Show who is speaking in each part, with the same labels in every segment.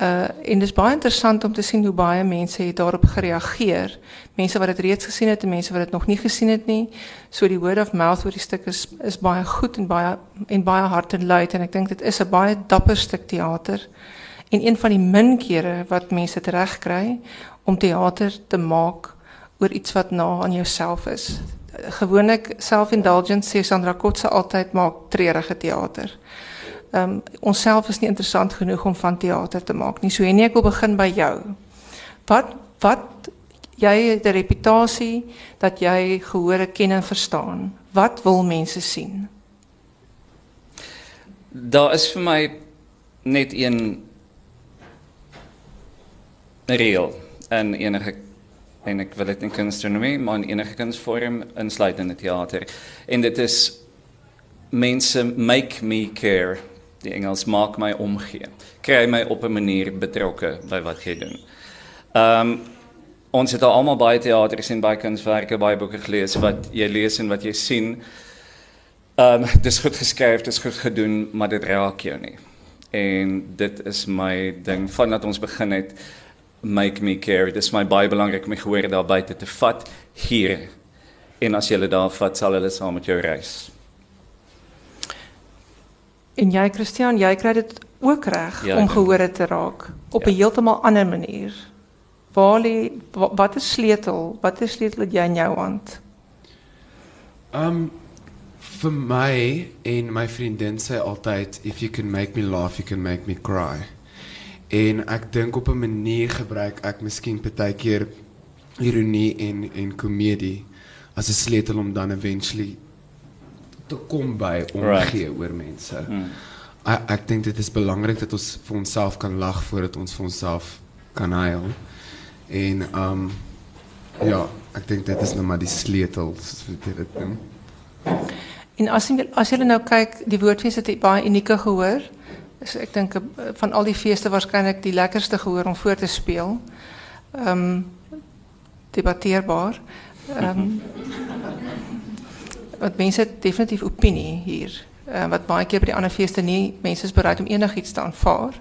Speaker 1: Uh en dis baie interessant om te sien hoe baie mense het daarop gereageer. Mense wat dit reeds gesien het en mense wat dit nog nie gesien het nie. So die word of mouth oor die stuk is is baie goed en baie en baie hard en luid en ek dink dit is 'n baie dapper stuk teater. En een van die min kere wat mense dit reg kry om teater te maak oor iets wat na aan jouself is. Gewoonlik self-indulgent sê Sandra Kotse altyd maak treurige teater. Ehm onsself is nie interessant genoeg om van teater te maak nie. So en ek wil begin by jou. Wat wat jy het 'n dat jy gehore ken en verstaan. Wat wil mense sien?
Speaker 2: Daar is vir my net een reël en enige en ek wil dit in kunstronomie, maar in enige kunsvorm insluitende teater. En dit is mense make me care die Engels maak my omgee. Kry my op 'n manier betrokke by wat jy doen. Ehm um, ons het al almal baie teater gesien, baie kunswerke, baie boeke gelees wat jy lees en wat jy sien. Ehm um, dis goed geskryf, dis goed gedoen, maar dit raak jou nie. En dit is my ding vandat ons begin het make me care. Dis my baie belangrik om my gehoor daar buite te vat hier. En as jy hulle daar vat, sal hulle saam met jou reis.
Speaker 1: En jy Christian, jy kry dit ook reg ja, om gehore te raak op 'n ja. heeltemal ander manier. Waar lê wat is sleutel? Wat is sleutel wat jy in jou hand?
Speaker 3: Um vir my en my vriendin sê altyd if you can make me laugh, you can make me cry. En ek dink op 'n manier gebruik ek miskien partykeer ironie en en komedie as 'n sleutel om dan eventually te kom by omgee right. oor mense. Hmm. Ek dink dit is belangrik dat ons vir onsself kan lag voordat ons vir onsself kan huil. En um ja, ek dink dit is nou maar die sleutel soos dit.
Speaker 1: En as jy as jy nou kyk, die woordfees het baie unieke gehoor. Dus ek dink eh, van al die feeste waarskynlik die lekkerste gehoor om voor te speel. Ehm um, debatteerbaar. Ehm um, wat mense definitief opinie hier. Uh, wat baie keer by die ander feeste nie mense is bereid om enigiets te aanvaar.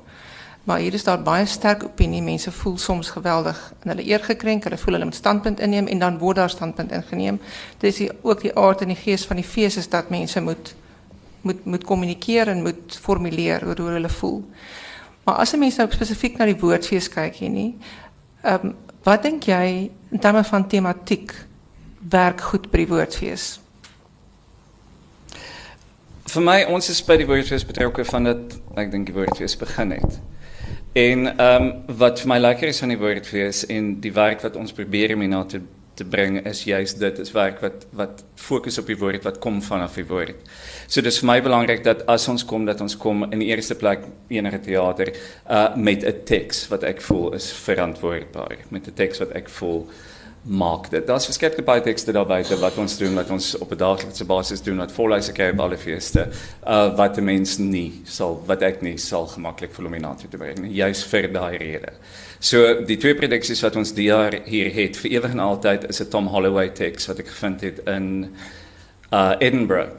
Speaker 1: Maar hier is daar baie sterk opinie. Mense voel soms geweldig en hulle eer gekrenk, hulle voel hulle moet standpunt inneem en dan word daar standpunt ingeneem. Dit is ook die aard en die gees van die fees is dat mense moet moet moet kommunikeer en moet formuleer oor hoe hulle voel. Maar as 'n mens nou spesifiek na die woordfees kyk hier nie, ehm wat dink jy in terme van tematiek werk goed by die woordfees?
Speaker 2: Vir my ons is by die woordfees betrokke van dat ek dink die woordfees begin het. En ehm um, wat vir my lekker is van die woordfees en die werk wat ons probeer om na te te bring is juist dit is werk wat wat fokus op die woord wat kom vanaf die woord. So dis vir my belangrik dat as ons kom dat ons kom in die eerste plek enige teater uh met 'n teks wat ek voel is verantwoordbaar met 'n teks wat ek voel maak dit. Daar's verskeie baie tekste daar buite wat ons doen wat ons op 'n daaglikse basis doen wat volhuise kry op alle feeste. Uh wat 'n mens nie sal wat ek nie sal gemaklik vir Luminato te bring nie, juis vir daai rede. So die twee produksies wat ons die jaar hier het vir ewig en altyd is 'n Tom Holloway teks wat ek gevind het in uh Edinburgh.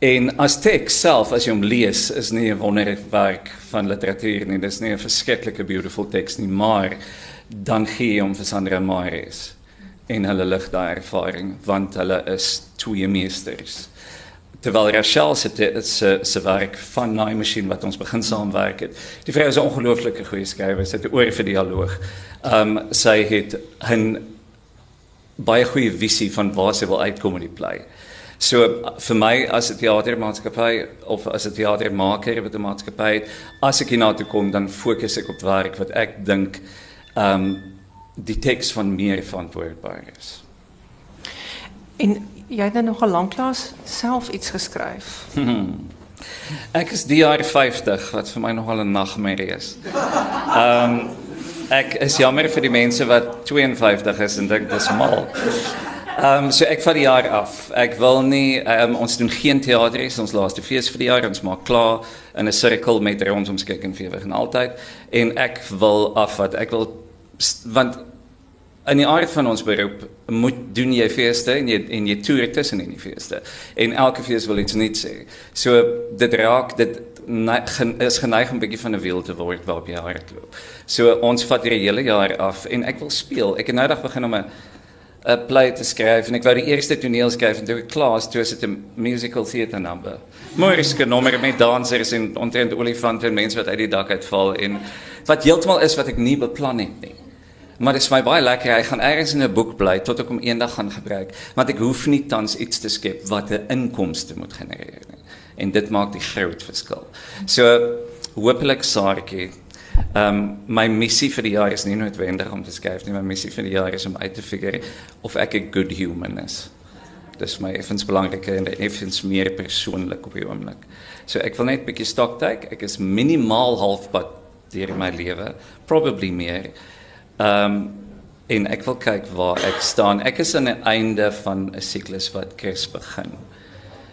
Speaker 2: En as teks self as jy hom lees is nie 'n wonderwerk van literatuur nie, dis nie 'n verskriklike beautiful teks nie, maar dan gee hom vir Sandra Mares en hulle lig daai ervaring want hulle is twee meesters. Terwyl Rachel se se se werk van Naai Machine wat ons begin saamwerk het. Die vrou is 'n ongelooflike goeie skrywer, sy het oor vir dialoog. Ehm um, sy het 'n baie goeie visie van waar sy wil uitkom in die play. So vir my as 'n teatermaatskappy of as 'n teatermaker wat 'n maatskappy het, as ek hiernatoe kom dan fokus ek op werk wat ek dink ehm um, die teks van meer verantwoordbaar is.
Speaker 1: En jy het nou nog 'n lanklaas self iets geskryf.
Speaker 2: ek is die jaar 50 wat vir my nogal 'n nagmerrie is. Ehm um, ek is jammer vir die mense wat 52 is en dink dis mal. Ehm um, so ek vat die jaar af. Ek wil nie um, ons doen geen teater is ons laaste fees vir die jaar ons maak klaar in 'n sirkel met rondom skik en fewer en altyd en ek wil af wat ek wil want in die aard van ons beroep moet doen jy feeste en jy en jy toer tussen in die feeste. En elke fees wil iets nuuts sê. So dit raak dit is geneig om 'n bietjie van 'n wiel te word waarop jy hardloop. So ons vat hierdie hele jaar af en ek wil speel. Ek het nou dag begin om 'n 'n play te skryf en ek wou die eerste toneel skryf en toe ek klaar is, toe is dit 'n musical theater number. Mooriske nommer met dansers en ontrent olifante en mense wat uit die dak uitval en wat heeltemal is wat ek nie beplan het nie. Maar dit is my baie lekker. Hy gaan ergens in 'n boek bly tot ek hom eendag gaan gebruik, want ek hoef nie tans iets te skep wat 'n inkomste moet genereer nie. En dit maak die groot verskil. So hopelik Saartjie. Ehm um, my missie vir die jaar is nie noodwendig om te skryf nie, my missie vir die jaar is om uit te figure of ek 'n good human is. Dis my effens belangriker en effens meer persoonlik op die oomblik. So ek wil net 'n bietjie stock take. Ek is minimaal halfpad deur my lewe, probably meer. Ehm um, en ek wil kyk waar ek staan. Ek is aan die einde van 'n siklus wat Kers begin.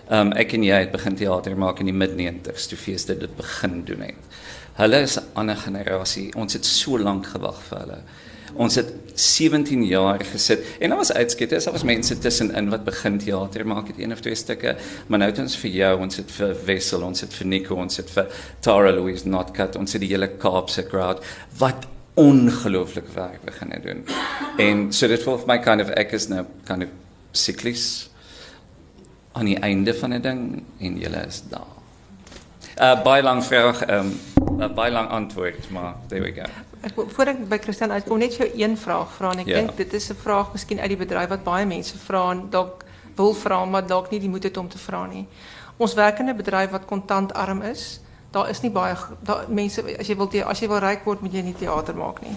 Speaker 2: Ehm um, ek en jy het begin teater maak in die mid-90s, toe feeste dit begin doen het. Hulle is 'n ander generasie. Ons het so lank gewag vir hulle. Ons het 17 jaar gesit en daar was uitsketters, daar was mense tussenin wat begin teater maak het een of twee stukke, maar nou het ons vir jou, ons het vir Wessel, ons het vir Nico, ons het vir Tara Louise Notcut, ons het die hele Kaapse crowd wat ongelooflike werk begin doen. En so dit voel vir my kind of ek is nou kind of siklies aan die einde van 'n ding en julle is daar. 'n uh, Baie lang vraag, ehm um, 'n uh, baie lang antwoord, maar there we go.
Speaker 1: Ek voor ek by Christian uit kom net jou een vraag vra en ek ja. dink dit is 'n vraag miskien uit die bedryf wat baie mense vra en dalk wil vra maar dalk nie die moed het om te vra nie. Ons werk in 'n bedryf wat kontantarm is daar is nie baie daar mense as jy wil as jy wil ryk word moet jy nie teater maak nie.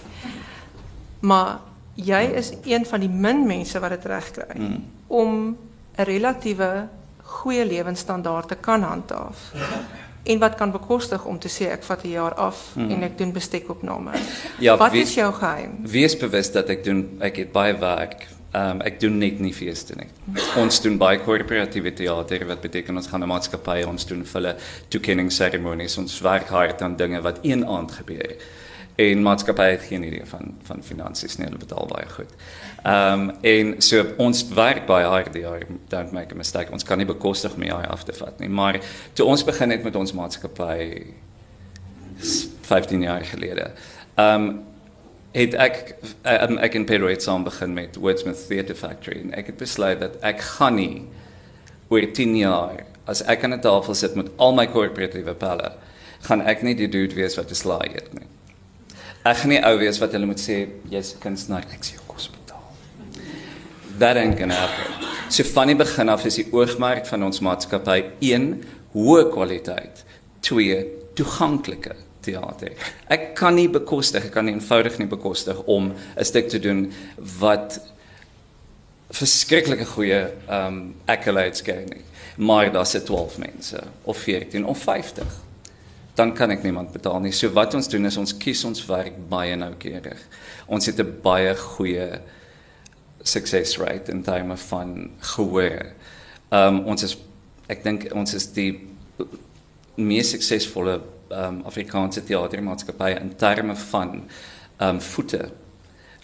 Speaker 1: Maar jy is een van die min mense wat dit reg kry mm. om 'n relatiewe goeie lewensstandaard te kan handhaaf. En wat kan bekostig om te sê ek vat 'n jaar af mm. en ek doen bestekopname. Ja, wat wees, is jou geheim?
Speaker 2: Wees bewus dat ek doen ek het baie werk Um, ek doen net nie feeste nie. Ons doen baie korporatiewe teater wat beteken ons gaan na maatskappye ons doen vir hulle toekenningsseremonies ons werk hard aan dinge wat een aand gebeur. En maatskappye het geen idee van van finansies nie, hulle betaal baie goed. Ehm um, en so ons werk baie hard die jaar, don't make a mistake. Ons kan nie bekostig om jaar af te vat nie, maar toe ons begin het met ons maatskappy 15 jaar gelede. Ehm um, het ek um, ek in Pedro het saam begin met Wordsmith Theatre Factory en ek het besluit dat ek gaan nie oor 10 jaar as ek aan 'n tafel sit met al my korporatiewe pelle gaan ek nie die dude wees wat geslaai het nie. Ek gaan nie ou wees wat hulle moet sê jy's 'n kunstenaar ek sê jou kos betaal. That ain't gonna happen. So van die begin af is die oogmerk van ons maatskappy 1 hoë kwaliteit, 2 toeganklike teater. Ek kan nie bekostig, ek kan nie eenvoudig nie bekostig om 'n stuk te doen wat verskriklike goeie ehm um, accolades kry nie. Maar daar's se 12 mense of 14 of 50. Dan kan ek niemand betaal nie. So wat ons doen is ons kies ons werk baie noukeurig. Ons het 'n baie goeie success rate in terme van gehoor. Ehm um, ons is ek dink ons is die mees suksesvolle um, Afrikaanse teatermaatskappye in terme van um voete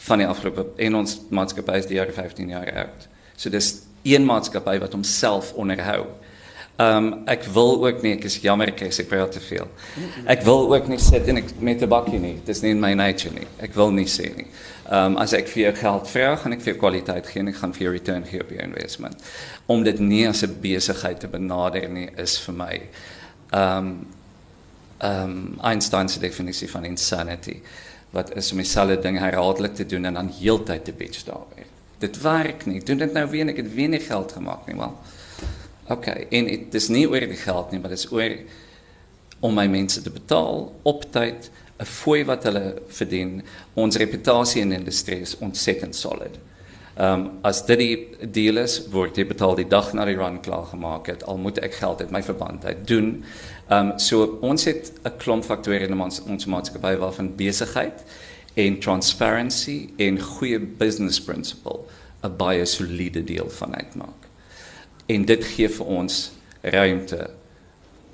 Speaker 2: van die afgelope en ons maatskappy is die jare 15 jaar oud. So dis een maatskappy wat homself onderhou. Um ek wil ook nie ek is jammer ek sê praat te veel. Ek wil ook nie sit en ek met 'n bakkie nie. Dis nie in my nature nie. Ek wil nie sê nie. Um as ek vir jou geld vra, gaan ek vir jou kwaliteit gee en ek gaan vir jou return gee op jou investment. Om dit nie as 'n besigheid te benader nie is vir my um um, Einstein se definisie van insanity wat is om dieselfde ding herhaaldelik te doen en dan heeltyd te bitch daaroor. Dit werk nie. Doen dit nou weer en ek het weer nie geld gemaak nie, wel. OK, en dit is nie oor die geld nie, maar dit is oor om my mense te betaal op tyd, 'n fooi wat hulle verdien. Ons reputasie in die industrie is ontsettend solid. Ehm um, as dit die deal is, word jy betaal die dag na die run klaar gemaak het. Al moet ek geld uit my verband uit doen. Ehm um, so ons het 'n klomp faktore in ons ons maatskappy waarvan besigheid en transparency en goeie business principle 'n baie soliede deel van uitmaak. En dit gee vir ons ruimte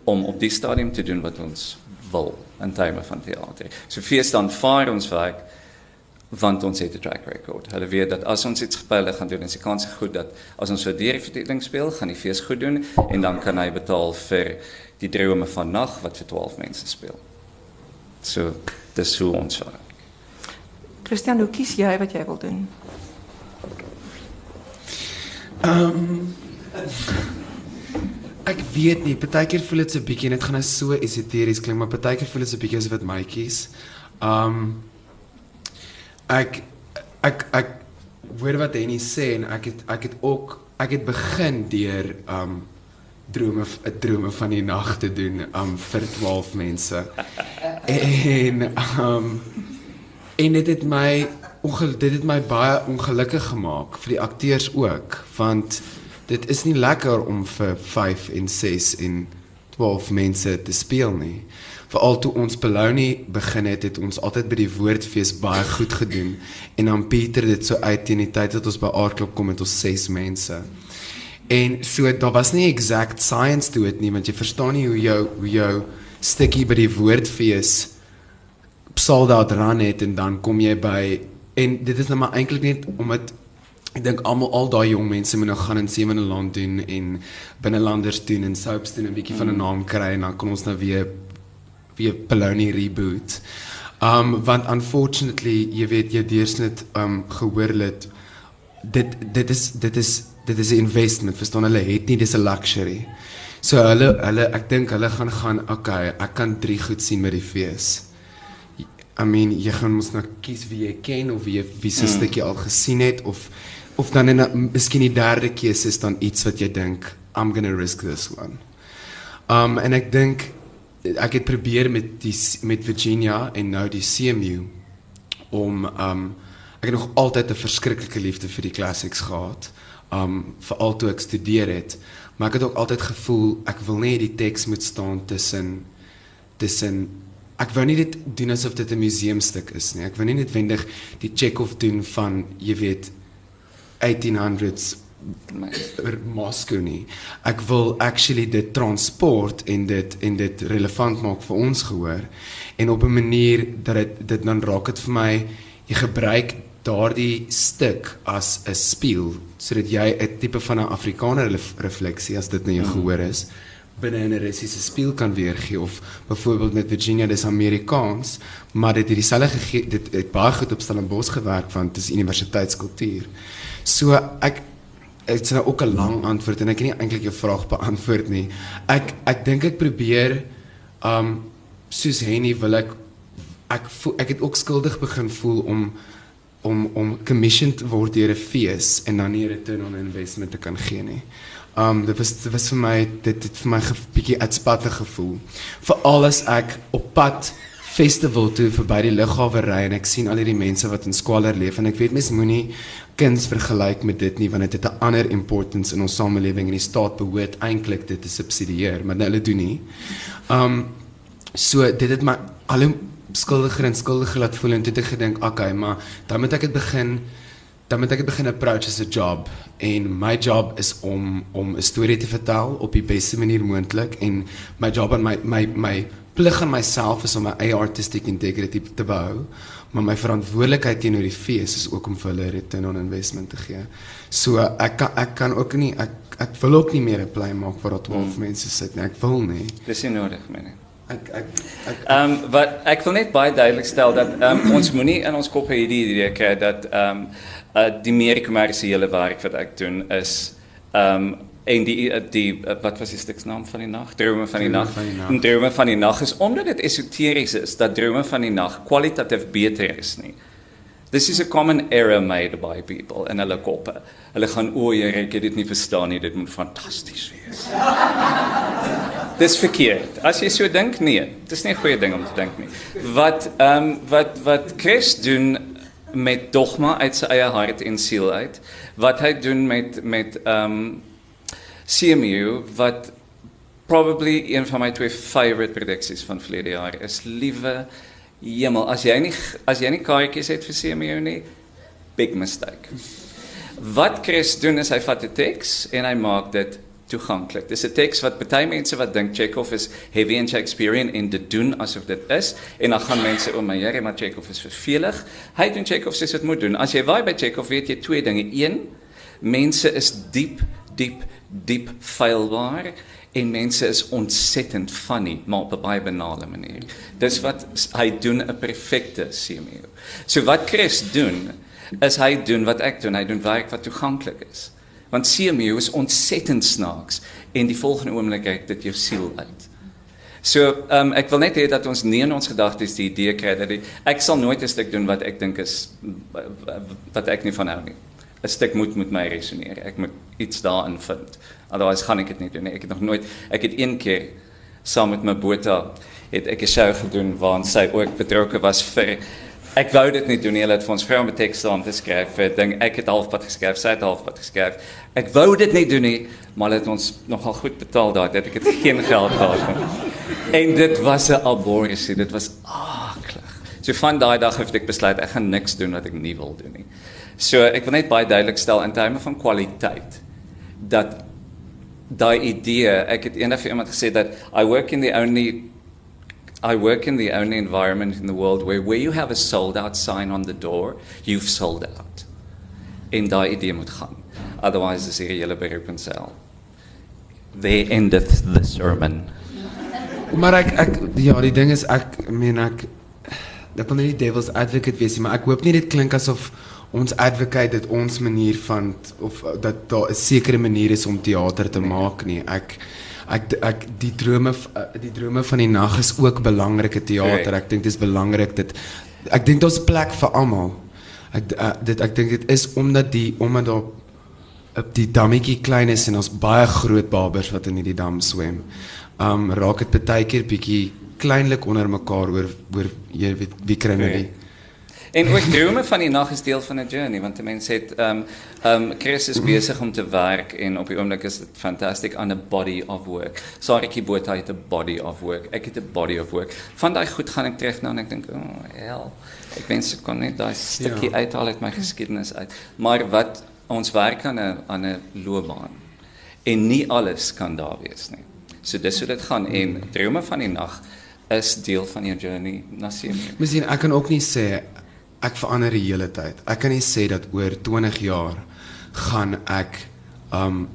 Speaker 2: om op die stadium te doen wat ons wil in terme van teater. So fees dan vaar ons werk want ons het 'n track record. Hulle weet dat as ons iets gepyle gaan doen, is die kans goed dat as ons vir die verdeling speel, gaan die fees goed doen en dan kan hy betaal vir die drome van nag wat vir 12 mense speel. So dis hoe ons werk.
Speaker 1: Christian, hoe kies jy wat jy wil doen?
Speaker 3: Ehm um, Ek weet nie, partykeer voel dit so 'n bietjie net gaan nou so esoteries klink, maar partykeer voel dit so 'n bietjie asof dit maatjies. Um ek ek ek hoor wat Henny sê en ek het ek het ook ek het begin deur um drome 'n drome van die nag te doen um vir 12 mense. en um en dit het my ongel dit het my baie ongelukkig gemaak vir die akteurs ook want dit is nie lekker om vir 5 en 6 en 12 mense te speel nie. Veral toe ons Belouni begin het, het ons altyd by die woordfees baie goed gedoen en dan Pieter dit so uit teen die tyd dat ons by Aardklop kom met ons 6 mense. En so daar was nie exact science toe dit nie want jy verstaan nie hoe jou hoe jou stukkie by die woordfees sal daar dran het en dan kom jy by en dit is nou maar eintlik net om dit ek dink almal al daai jong mense moet nou gaan in Sewende Land doen en binnelanders doen en soaps doen 'n bietjie van 'n naam kry en dan kan ons nou weer weer Polony reboot. Um want unfortunately, jy weet jy deursnit um gehoor het dit dit is dit is dit is 'n investment, verstaan hulle het nie dis 'n luxury. So hulle hulle ek dink hulle gaan gaan okay, ek kan drie goed sien met die fees. I mean, jy gaan mos nou kies wie jy ken of wie wie se mm. stukkie al gesien het of of dan in 'n miskien die derde keuse is dan iets wat jy dink I'm going to risk this one. Um en ek dink ek het probeer met die met Virginia en nou die CMU om um ek het nog altyd 'n verskriklike liefde vir die classics gehad. Um veral toe ek studeer het, maar ek het ook altyd gevoel ek wil nie die teks moet staan tussen tussen ek wou nie dit doen asof dit 'n museumstuk is nie. Ek wou nie noodwendig die Chekhov doen van jy weet 1800s Moskou nie. Ek wil actually dit transport en dit en dit relevant maak vir ons gehoor en op 'n manier dat dit dit dan raak dit vir my jy gebruik daardie stuk as 'n spieël sodat jy 'n tipe van 'n Afrikaner refleksie as dit nou jou mm. gehoor is binne 'n Russiese spieël kan weergee of byvoorbeeld met Virginia dis Amerikaans maar dit het dieselfde dit het baie goed op Stellenbosch gewerk want dit is universiteitskultuur. So ek dit's nou ook 'n lang antwoord en ek het nie eintlik jou vraag beantwoord nie. Ek ek dink ek probeer um soos Henny wil ek ek voel, ek het ook skuldig begin voel om om om commissioned te word deur 'n fees en dan nie 'n return on investment te kan gee nie. Um dit was dit was vir my dit het vir my 'n bietjie uitspatte gevoel. Veral as ek op pad festival toe verby die lughawe ry en ek sien al hierdie mense wat in skwalder leef en ek weet mens moenie kuns vergelyk met dit nie want dit het 'n ander importance in ons samelewing en die staat behoort eintlik dit te subsidieer maar hulle doen nie. Um so dit het my al skuldiger en skuldiger laat voel en toe het ek gedink okay maar dan moet ek dit begin dan moet ek dit begin approach as 'n job en my job is om om 'n storie te vertel op die beste manier moontlik en my job en my my my plig aan myself is om my eie artistic integrity te behou maar my verantwoordelikheid teenoor die fees is ook om vir hulle return on investment te gee. So ek kan ek kan ook nie ek ek wil ook nie meer 'n plek maak waar daar 12 hmm. mense sit nie. Ek wil nie.
Speaker 2: Dis nie nodig nie.
Speaker 3: Ek ek ek
Speaker 2: Ehm um, wat ek wil net baie duidelik stel dat ehm um, ons moenie in ons koppe hierdie idee kry dat ehm um, uh, die meer kommersiële werk wat ek doen is ehm um, en die die wat was die stiksnaam van die nag? Drome van die nag. en drome van die nag is omdat dit esoteries is dat drome van die nag kwalitatief beter is nie. This is a common error made by people in hulle koppe. Hulle gaan o jy ek het dit nie verstaan nie dit moet fantasties wees dis verkeerd as jy so dink nee dis nie 'n goeie ding om te dink nie wat ehm um, wat wat Chris doen met dogma uit sy eie hart en siel uit wat hy doen met met ehm um, CMU wat probably een van my twee favorite prediksies van verlede jaar is liewe hemel as jy nie as jy nie kaartjies het vir CMU nie big mistake. Wat Chris doen is hy vat 'n teks en hy maak dit toeganklik. Dis 'n teks wat baie mense wat dink Chekhov is heavy and Shakespearean en dit doen asof dit is en dan gaan mense o my Here, maar Chekhov is vervelig. Hy doen Chekhov sê dit moet doen. As jy waai by Chekhov weet jy twee dinge. Een, mense is diep, diep, diep feilbaar en mense is ontsettend funny maar op 'n baie banale manier. Dis wat hy doen 'n perfekte CMU. So wat Chris doen is hy doen wat ek doen, hy doen werk wat toeganklik is want CMU is ontsettend snaaks en die volgende oomblik kyk dit jou siel uit. So, ehm um, ek wil net hê dat ons nie in ons gedagtes die idee kry dat die, ek sal nooit 'n stuk doen wat ek dink is wat ek nie van hou nie. 'n Stuk moet met my resoneer. Ek moet iets daarin vind. Otherwise gaan ek dit nie doen nie. Ek het nog nooit ek het een keer saam met my boeta het ek 'n show gedoen waarin sy ook betrokke was vir Ek wou dit nie doen nie. Hulle het vir ons vrou om 'n teks saam te skryf. Ek dink ek het halfpad geskryf, sy het halfpad geskryf. Ek wou dit nie doen nie, maar hulle het ons nogal goed betaal daai tyd. Ek het geen geld gehad nie. En dit was 'n abortus. Dit was aklig. So van daai dag het ek besluit ek gaan niks doen wat ek nie wil doen nie. So ek wil net baie duidelik stel in terme van kwaliteit dat daai idee, ek het eendag vir iemand gesê dat I work in the only I work in the only environment in the world where where you have a sold out sign on the door, you've sold out. En daai idee moet gaan. Otherwise is hierdie hele beroep in sel. They endeth the sermon.
Speaker 3: Maar ek ek ja, die ding is ek meen ek ek wil nie die devil's advocate wees nie, maar ek hoop nie dit klink asof ons advocate dit ons manier van of dat daar 'n sekere manier is om teater te maak nie. Ek ek ek die drome eh, die drome van die nag is ook belangrike teater. Ek dink dit is belangrik dit ek dink daar's plek vir almal. Ek uh, dit ek dink dit is omdat die omdat daar op die dammetjie klein is en ons baie groot babers wat in hierdie dam swem. Um raak dit baie keer bietjie kleinlik onder mekaar oor oor jy weet wie kry nou die
Speaker 2: En ook drome van die nag is deel van 'n journey want 'n mens het ehm um, ehm um, Chris is besig om te werk en op die oomblik is dit fantastic on a body of work. Saritjie Botha het 'n body of work. Ek het 'n body of work. Van daai goed gaan ek terug na en ek dink, "O, oh, hel. Ek wens ek kon net daai stukkie ja. uithaal uit my geskiedenis uit." Maar wat ons werk aan 'n aan 'n loopbaan. En nie alles kan daar wees nie. So dis hoe dit gaan en drome van die nag is deel van jou journey na sien.
Speaker 3: Miskien ek kan ook nie sê ek verander die hele tyd. Ek kan nie sê dat oor 20 jaar gaan ek um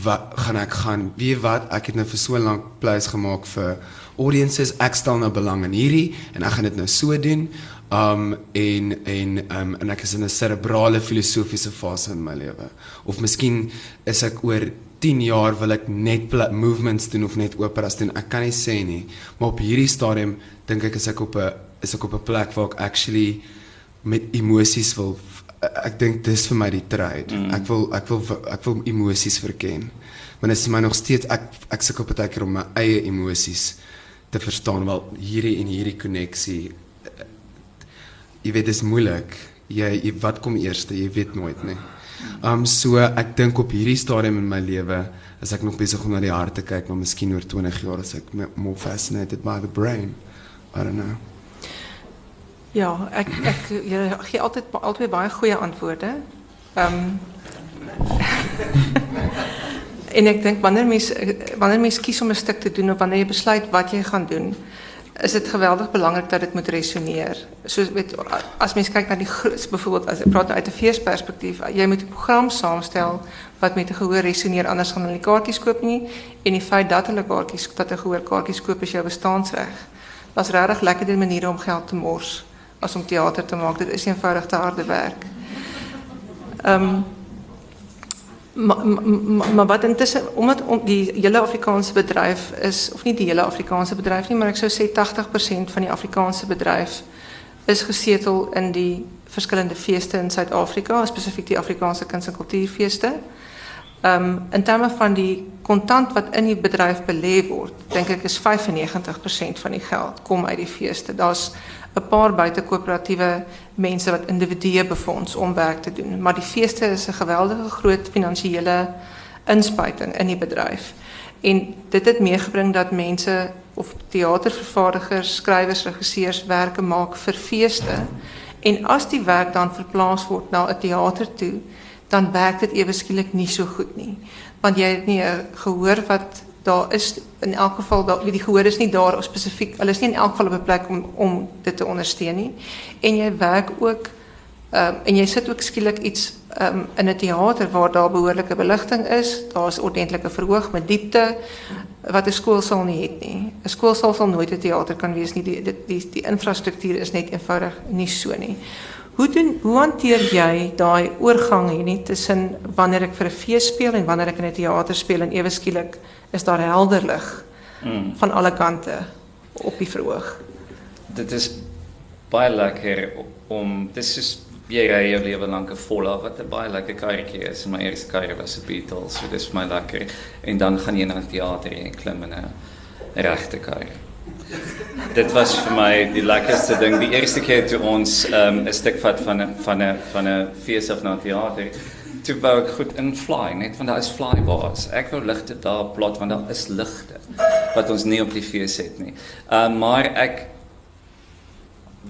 Speaker 3: wat gaan ek gaan weet wat ek het nou vir so lank pleis gemaak vir audiences ek stel nou belang in hierdie en ek gaan dit nou so doen. Um en en um en ek is in 'n cerebrale filosofiese fase in my lewe. Of miskien is ek oor 10 jaar wil ek net movements doen of net operas doen. Ek kan nie sê nie. Maar op hierdie stadium dink ek is ek op 'n is ek op 'n plek waar ek actually met emosies wil ek dink dis vir my die trade. Mm. Ek wil ek wil ek wil emosies verken. Maar dit is my nog steeds ek ek sukkel baie keer om my eie emosies te verstaan wel hierdie en hierdie koneksie. Jy weet dit is moeilik. Jy, jy wat kom eers? Jy weet nooit nie. Um so ek dink op hierdie stadium in my lewe as ek nog besig om na die hart te kyk, maar miskien oor 20 jaar as ek more fascinated by the brain. I don't know.
Speaker 1: Ja, ek ek jy gee altyd altyd baie goeie. Ehm En ek dink wanneer mens wanneer mens kies om 'n stuk te doen of wanneer jy besluit wat jy gaan doen, is dit geweldig belangrik dat dit moet resoneer. Soos weet as mens kyk na die byvoorbeeld as praat nou uit 'n feesperspektief, jy moet 'n program saamstel wat met 'n gehoor resoneer anders gaan hulle nie kaartjies koop nie en die feit dat hulle kaartjies dat 'n gehoor kaartjies koop is jou bestaansreg. Dit's regtig maniere om geld te mors as om teater te maak. Dit is eenvoudig te harde werk. Ehm um, maar ma, ma, wat intussen omdat om die hele Afrikaanse bedryf is of nie die hele Afrikaanse bedryf nie, maar ek sou sê 80% van die Afrikaanse bedryf is gesetel in die verskillende feeste in Suid-Afrika, spesifiek die Afrikaanse kuns- en kultuurfeeste. Um, in terme van die kontant wat in die bedryf belê word, dink ek is 95% van die geld kom uit die feeste. Daar's 'n paar buitekoöperatiewe mense wat individue befonds om werk te doen, maar die feeste is 'n geweldige groot finansiële inspuiting in die bedryf. En dit het meegebring dat mense of teatervervaardigers, skrywers, regisseurs werke maak vir feeste. En as die werk dan verplaas word na 'n teater toe, dan werk dit ewe skielik nie so goed nie. Want jy het nie 'n gehoor wat daar is in elk geval daar die gehoor is nie daar spesifiek. Hulle is nie in elk geval op 'n plek om om dit te ondersteun nie. En jy werk ook ehm en jy sit ook skielik iets ehm in 'n teater waar daar behoorlike beligting is, daar's ordentlike verhoog met diepte wat 'n skool sal nie hê nie. 'n Skool sal nooit 'n teater kan wees nie. Die die die, die infrastruktuur is net eenvoudig nie so nie. Hoe doen hoe hanteer jy daai oorgang hier nie tussen wanneer ek vir 'n fees speel en wanneer ek in 'n teater speel en ewe skielik is daar helder lig mm. van alle kante op die verhoog.
Speaker 2: Dit is baie lekker om dis is jy ry jou lewe lank 'n volle wat 'n baie lekker karretjie is. My eerste karre was 'n Beetle, so dis vir my lekker. En dan gaan jy na die teater en klim in 'n regte kar. Dit was vir my die lekkerste ding. Die eerste keer toe ons ehm, 'n um, stuk vat van 'n van 'n van 'n fees of na teater. Toe wou ek goed in fly, net want daar is flybars. Ek wou ligte daar plot want daar is ligte wat ons nie op die fees het nie. Ehm um, maar ek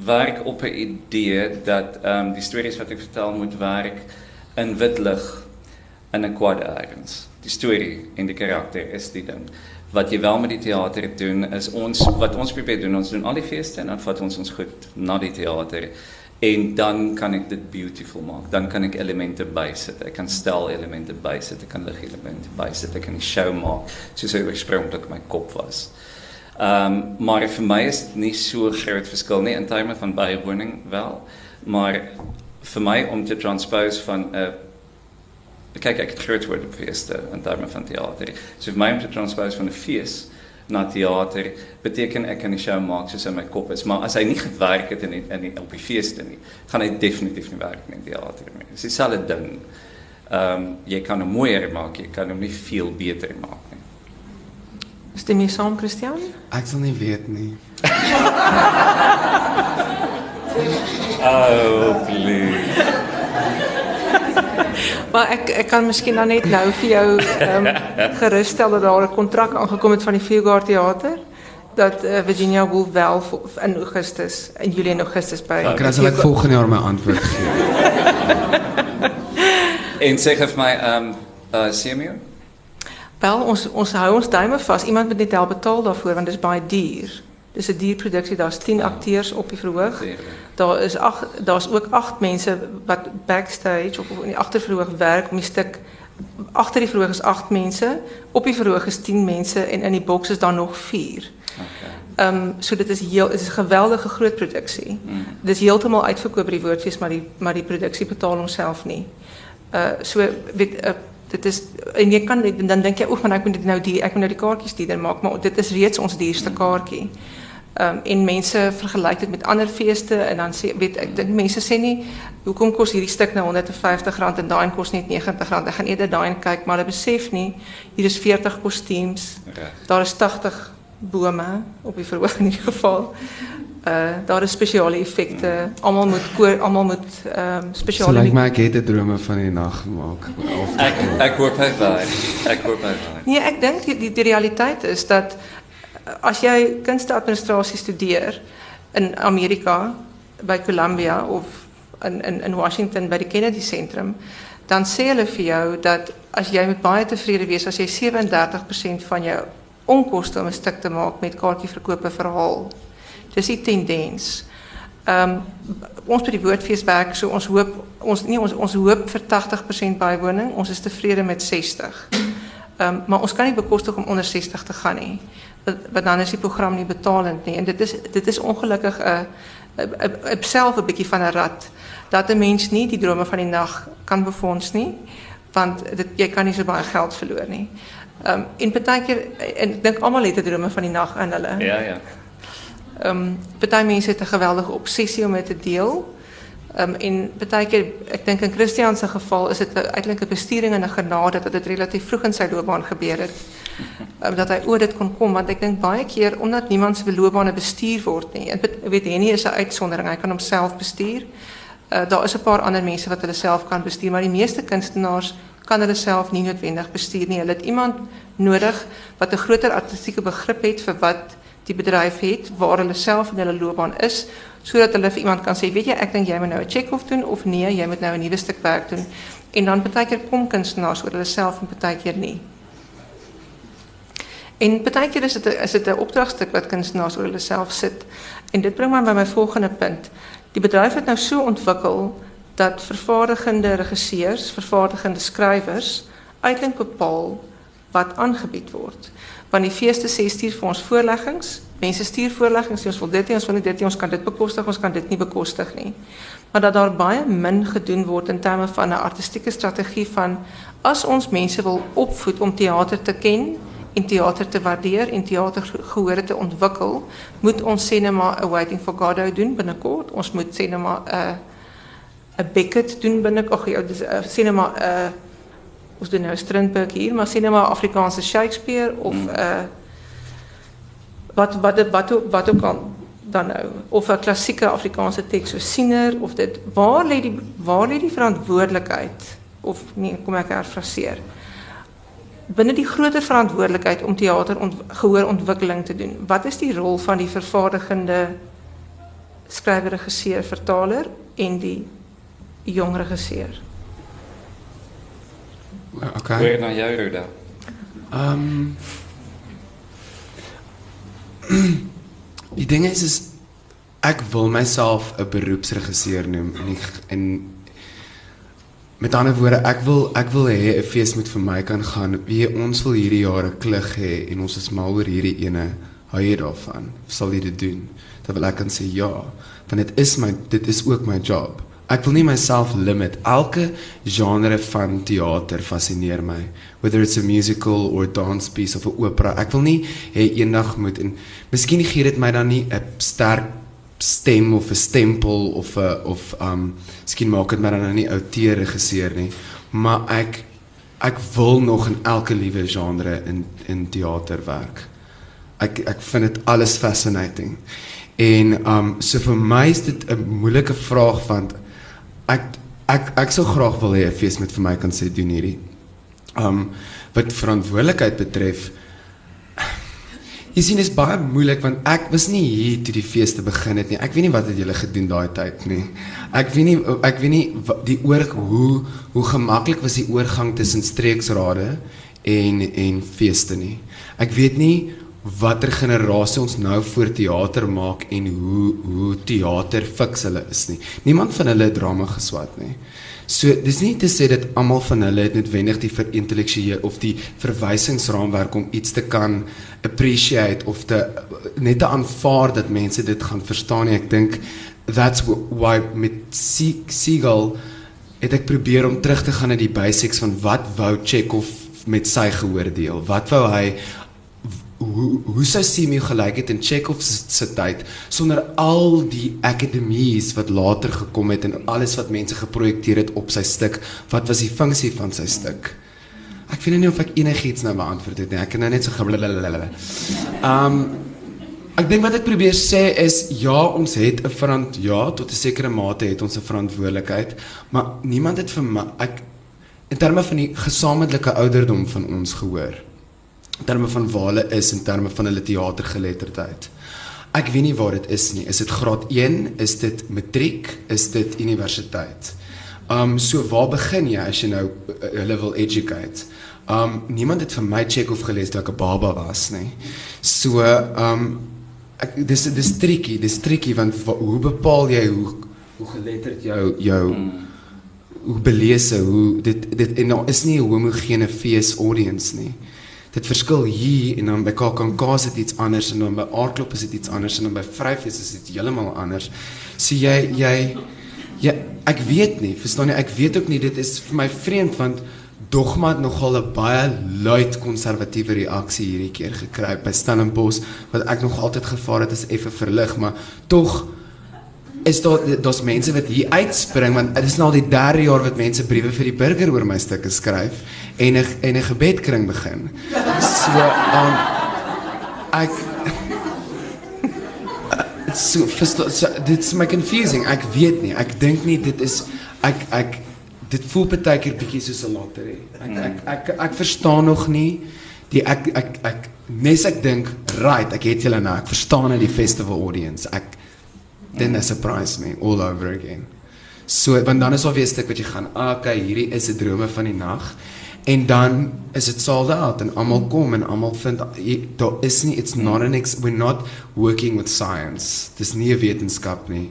Speaker 2: werk op 'n idee dat ehm um, die stories wat ek vertel moet werk in wit lig in 'n kwad ergens. Die storie en die karakter is die ding. Wat jy wel met die teater doen is ons wat ons probeer doen, ons doen al die feeste en dan vat ons ons goed na die teater en dan kan ek dit beautiful maak. Dan kan ek elemente bysit. Ek kan stel elemente bysit, ek kan lig elemente bysit, ek kan 'n show maak soos hy oorspronklik my kop was. Ehm um, maar vir my is dit nie so groot verskil nie in terme van bywoning wel, maar vir my om te transpose van 'n uh, kyk ek het groot word op feeste in terme van teater. So vir my om te transpose van 'n fees na teater beteken ek kan 'n show maak soos in my kop is, maar as hy nie gewerk het in die, in die, op die feeste nie, gaan hy definitief nie werk in teater nie. Dis dieselfde ding. Ehm um, jy kan hom mooier maak, jy kan hom nie veel beter maak nie.
Speaker 1: Stem jy saam, Christian?
Speaker 3: Ek sal nie weet nie.
Speaker 2: oh, please.
Speaker 1: Maar ek ek kan miskien dan net nou vir jou ehm um, gerusstel dat daar 'n kontrak aangekom het van die Fieldguard Theater dat uh, Virginia Woolf wel in Augustus in Julie en Augustus by
Speaker 3: Ek kan sal ek volgende jaar my antwoord gee.
Speaker 2: en sê vir my ehm um, uh CMU
Speaker 1: Wel, ons ons hou ons duime vas. Iemand moet net help betaal daarvoor want dit is baie duur. Dis 'n duur produksie. Daar's 10 ja. akteurs op die verhoog. Daar is ag daar's ook 8 mense wat backstage of in die agterverhoog werk om die stuk agter die verhoog is 8 mense, op die verhoog is 10 mense en in die boks is daar nog 4. Okay. Ehm um, so dit is heel dit is 'n geweldige groot produksie. Mm. Dit is heeltemal uitverkoop by die woordfees maar die maar die produksie betaal homself nie. Uh so weet 'n uh, dit is en jy kan dan dink jy oef man ek moet dit nou die ek moet nou die kaartjies duurder maak maar dit is reeds ons duurste kaartjie. Ehm um, en mense vergelyk dit met ander feeste en dan sê weet ek dink mense sê nie hoekom kos hierdie stuk nou R150 en daai kos net R90. Ek gaan eerder daai kyk maar hulle besef nie hier is 40 kostuums. Daar is 80 bome op die verhoog in ieder geval. Uh daar is spesiale effekte. Almal moet koor, almal moet ehm um, spesiale
Speaker 3: So lyk my ek het 'n drome van die nag gemaak.
Speaker 2: Ek ek hoop hy waar. Ek hoop hy waar.
Speaker 1: Nee, ek dink die, die die realiteit is dat as jy kunsteadministrasie studeer in Amerika by Columbia of in in in Washington by die Kennedy Sentrum, dan sê hulle vir jou dat as jy met baie tevrede wees as jy 37% van jou onkoste om 'n stuk te maak met kaartjieverkope verhaal Dis die tendens. Ehm ons by die woordfees werk so ons hoop ons nie ons ons hoop vir 80% bywoning, ons is tevrede met 60. Ehm maar ons kan nie bekostig om onder 60 te gaan nie. Want dan is die program nie betalend nie en dit is dit is ongelukkig 'n 'n self 'n van 'n rat dat 'n mens nie die drome van die nag kan befonds nie want dit jy kan nie so baie geld verloor nie. Ehm um, en baie keer en ek dink almal het drome van die nag in hulle.
Speaker 2: Ja ja.
Speaker 1: Ehm um, party mense het 'n geweldige obsessie om dit te deel. Ehm um, en keer in Christian se geval is dit eintlik 'n bestuuring en 'n genade dat dit relatief vroeg in sy loopbaan het. Um, dat hy oor dit kon kom want ek dink baie keer omdat niemand se loopbaan bestuur word nie. En weet Henny is 'n uitsondering. Hy kan homself bestuur. Uh, daar is 'n paar ander mense wat hulle self kan bestuur, maar die meeste kunstenaars kan hulle self nie noodwendig bestuur nie. Hulle het iemand nodig wat 'n groter artistieke begrip het vir wat die bedryf het waar hulle self in hulle loopbaan is hulle vir iemand kan sê, weet jy, ek dink jy moet nou 'n Chekhov doen of nee, jy moet nou 'n nuwe stuk werk doen. En dan baie keer kom kunstenaars oor hulle self en baie keer nie. En baie keer is dit is dit 'n opdragstuk wat kunstenaars oor hulle self sit. En dit bring my by my volgende punt. Die bedryf het nou so ontwikkel dat vervaardigende regisseurs, vervaardigende skrywers uiteindelik bepaal wat aangebied word. Want die feeste sê stuur vir ons voorleggings. Mense stuur voorleggings, ons wil dit hê, ons wil dit hê, ons kan dit bekostig, ons kan dit nie bekostig nie. Maar dat daar baie min gedoen word in terme van 'n artistieke strategie van as ons mense wil opvoed om teater te ken en teater te waardeer en teater gehore te ontwikkel, moet ons maar 'n waiting for Godot doen binnekort. Ons moet sê net maar 'n 'n Beckett doen dis sê net maar 'n uh, ons doen nou Strindberg hier, maar sien nou maar Afrikaanse Shakespeare of uh wat wat wat wat ook al dan nou. Of 'n klassieke Afrikaanse teks so siener of dit waar lê die waar lê die verantwoordelikheid? Of nee kom ek herfraseer. Binne die groter verantwoordelikheid om teater ont, gehoor ontwikkeling te doen. Wat is die rol van die vervaardigende skrywer regisseur vertaler en die jong regisseur
Speaker 3: Okay.
Speaker 2: Hoe naar jou, Ruda?
Speaker 3: Um, die ding is is ek wil myself 'n beroepsregisseur noem en ek en met ander woorde ek wil ek wil hê 'n fees moet vir my kan gaan wie ons wil hierdie jaar 'n klug hê en ons is mal oor hierdie ene hou jy daarvan sal jy dit doen dan wil ek kan sê ja want dit is my dit is ook my job Ek wil nie myself limit. Elke genre van teater fascineer my. Whether it's a musical or a dance piece of 'n opera. Ek wil nie hê eendag moet en miskien gee dit my dan nie 'n sterk stem of 'n stempel of 'n of um miskien maak dit my dan nie outeur regisseur nie. Maar ek ek wil nog in elke liewe genre in in teater werk. Ek ek vind dit alles fascinating. En um so vir my is dit 'n moeilike vraag want ek ek ek sou graag wil hê 'n fees met vir my kan sê doen hierdie. Um wat verantwoordelikheid betref Jy sien is baie moeilik want ek was nie hier toe die fees te begin het nie. Ek weet nie wat het julle gedoen daai tyd nie. Ek weet nie ek weet nie die oor hoe hoe gemaklik was die oorgang tussen streeksrade en en feeste nie. Ek weet nie watter generasie ons nou voor teater maak en hoe hoe teater fiks hulle is nie. Niemand van hulle het drama geswat nie. So dis nie te sê dat almal van hulle het noodwendig die vir intellektuele of die verwysingsraamwerk om iets te kan appreciate of te net te aanvaar dat mense dit gaan verstaan nie. Ek dink that's why met Siegel het ek probeer om terug te gaan na die basics van wat wou Chekhov met sy geoordeel. Wat wou hy hoe hoe sou Simeon gelyk het in Chekhov se tyd sonder al die akademies wat later gekom het en alles wat mense geprojekteer het op sy stuk? Wat was die funksie van sy stuk? Ek weet nie of ek enigiets nou beantwoord het nie. Ek kan nou net so geblalalala um ek dink wat ek probeer sê is ja ons het 'n verant ja tot 'n sekere mate het ons 'n verantwoordelikheid maar niemand het vir my ek in terme van die gesamentlike ouderdom van ons gehoor in terme van waar hulle is in terme van hulle teatergeletterdheid. Ek weet nie waar dit is nie. Is dit graad 1? Is dit matriek? Is dit universiteit? Um so waar begin jy as jy nou uh, hulle wil educate? Um niemand het vir my check of gelees dat ek 'n baba was nie. So um ek dis dis tricky, dis tricky want hoe bepaal jy hoe hoe geletterd jou jou mm. hoe belese hoe dit dit en nou is nie 'n homogene fees audience nie dit verskil hier en dan by KAKNK is dit iets anders en dan by Aardklop is dit iets anders en dan by Vryfees is dit heeltemal anders. So jy jy ja, ek weet nie, verstaan jy? Ek weet ook nie dit is vir my vreemd want Dogma het nogal 'n baie luid konservatiewe reaksie hierdie keer gekry by Stellenbosch wat ek nog altyd gevaar het as effe verlig, maar tog is daar daar's mense wat hier uitspring want dit is nou al die derde jaar wat mense briewe vir die burger oor my stukke skryf en 'n en 'n gebedkring begin. So um ek so verstaan so, dit's my confusing. Ek weet nie. Ek dink nie dit is ek ek dit voel baie keer bietjie soos 'n lottery. Ek ek ek ek, ek verstaan nog nie die ek ek ek nes ek dink right, ek het julle nou. Ek verstaan net die festival audience. Ek then they surprise me all over again. So want dan is daar weer 'n stuk wat jy gaan, ah, okay, hierdie is 'n drome van die nag. En dan is dit sold out en almal kom en almal vind daar is nie it's not an ex, we're not working with science. Dis nie 'n wetenskap nie.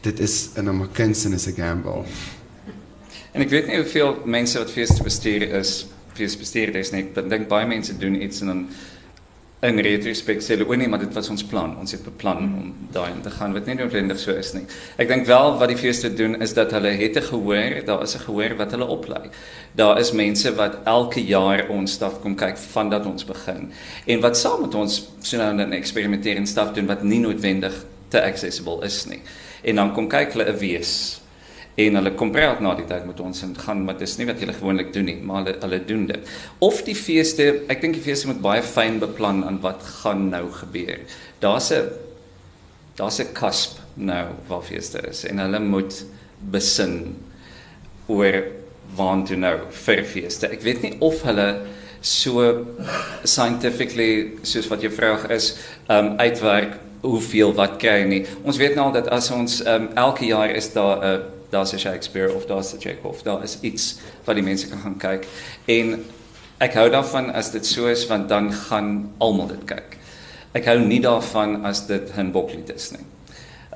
Speaker 3: Dit is 'n omkens en is 'n gamble.
Speaker 2: En ek weet nie hoeveel mense wat feeste bestuur is, feesbestuurders nie. Ek dink baie mense doen iets en dan in retrospect sê hulle o nee, maar dit was ons plan. Ons het beplan om daai in te gaan wat nie noodwendig so is nie. Ek dink wel wat die feeste doen is dat hulle het 'n gehoor, daar is 'n gehoor wat hulle oplei. Daar is mense wat elke jaar ons staf kom kyk vandat ons begin en wat saam met ons so nou dan eksperimenteer en staf doen wat nie noodwendig te accessible is nie. En dan kom kyk hulle 'n wees en hulle kom praat na die tyd met ons en gaan maar dis nie wat julle gewoonlik doen nie maar hulle hulle doen dit. Of die feeste ek dink die feeste moet baie fyn beplan aan wat gaan nou gebeur. Daar's 'n daar's 'n cusp nou waar feeste is en hulle moet besin oor waar toe nou vir feeste. Ek weet nie of hulle so scientifically soos wat jou vraag is um uitwerk hoeveel wat kry nie. Ons weet nou dat as ons um, elke jaar is daar 'n daar's 'n Shakespeare of daar's 'n Chekhov, daar is iets wat die mense kan gaan kyk. En ek hou daarvan as dit so is want dan gaan almal dit kyk. Ek hou nie daarvan as dit 'n boklied is nie.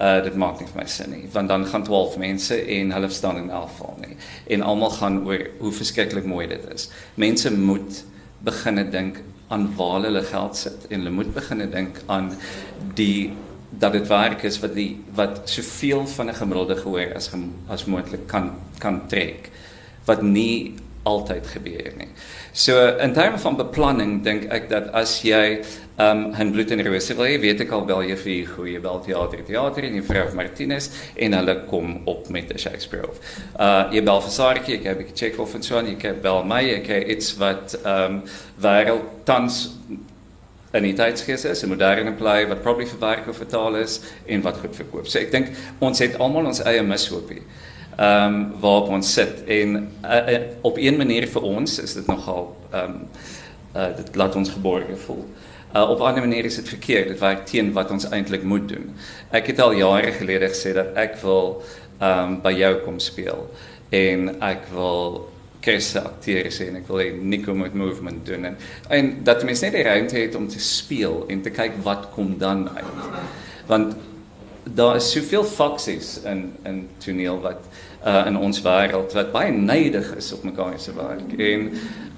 Speaker 2: Uh dit maak nie vir my sin nie, want dan gaan 12 mense en hulle staan in elfval nie. En almal gaan oor hoe verskriklik mooi dit is. Mense moet begine dink aan waar hulle geld sit en hulle moet begine dink aan die dat dit werk is wat die wat soveel van 'n gemiddelde gehoor as as moontlik kan kan trek wat nie altyd gebeur nie. So in terme van beplanning dink ek dat as jy ehm um, 'n bloed en rose wil hê, weet ek al wel jy vir goeie bel teater en Frau Martinez en hulle kom op met 'n Shakespeare of. Uh jy bel vir Sarkie, ek heb 'n Chekhov en so aan, jy bel my, ek het iets wat ehm um, wêreld tans in die tydsgees is, 'n moderne play wat probably verwerk of vertaal is en wat goed verkoop. So ek dink ons het almal ons eie mishoopie. Ehm um, waarop ons sit en uh, uh, op een manier vir ons is dit nogal ehm um, uh, dit laat ons geborge voel. Uh, op 'n ander manier is dit verkeerd. Dit werk teen wat ons eintlik moet doen. Ek het al jare gelede gesê dat ek wil ehm um, by jou kom speel en ek wil Akteer sê en ek wil hê Nico moet movement doen en en dat mense net die ruimte het om te speel en te kyk wat kom dan uit. Want daar is soveel faksies in in toneel wat uh, in ons wêreld wat baie neidig is op mekaar se werk. En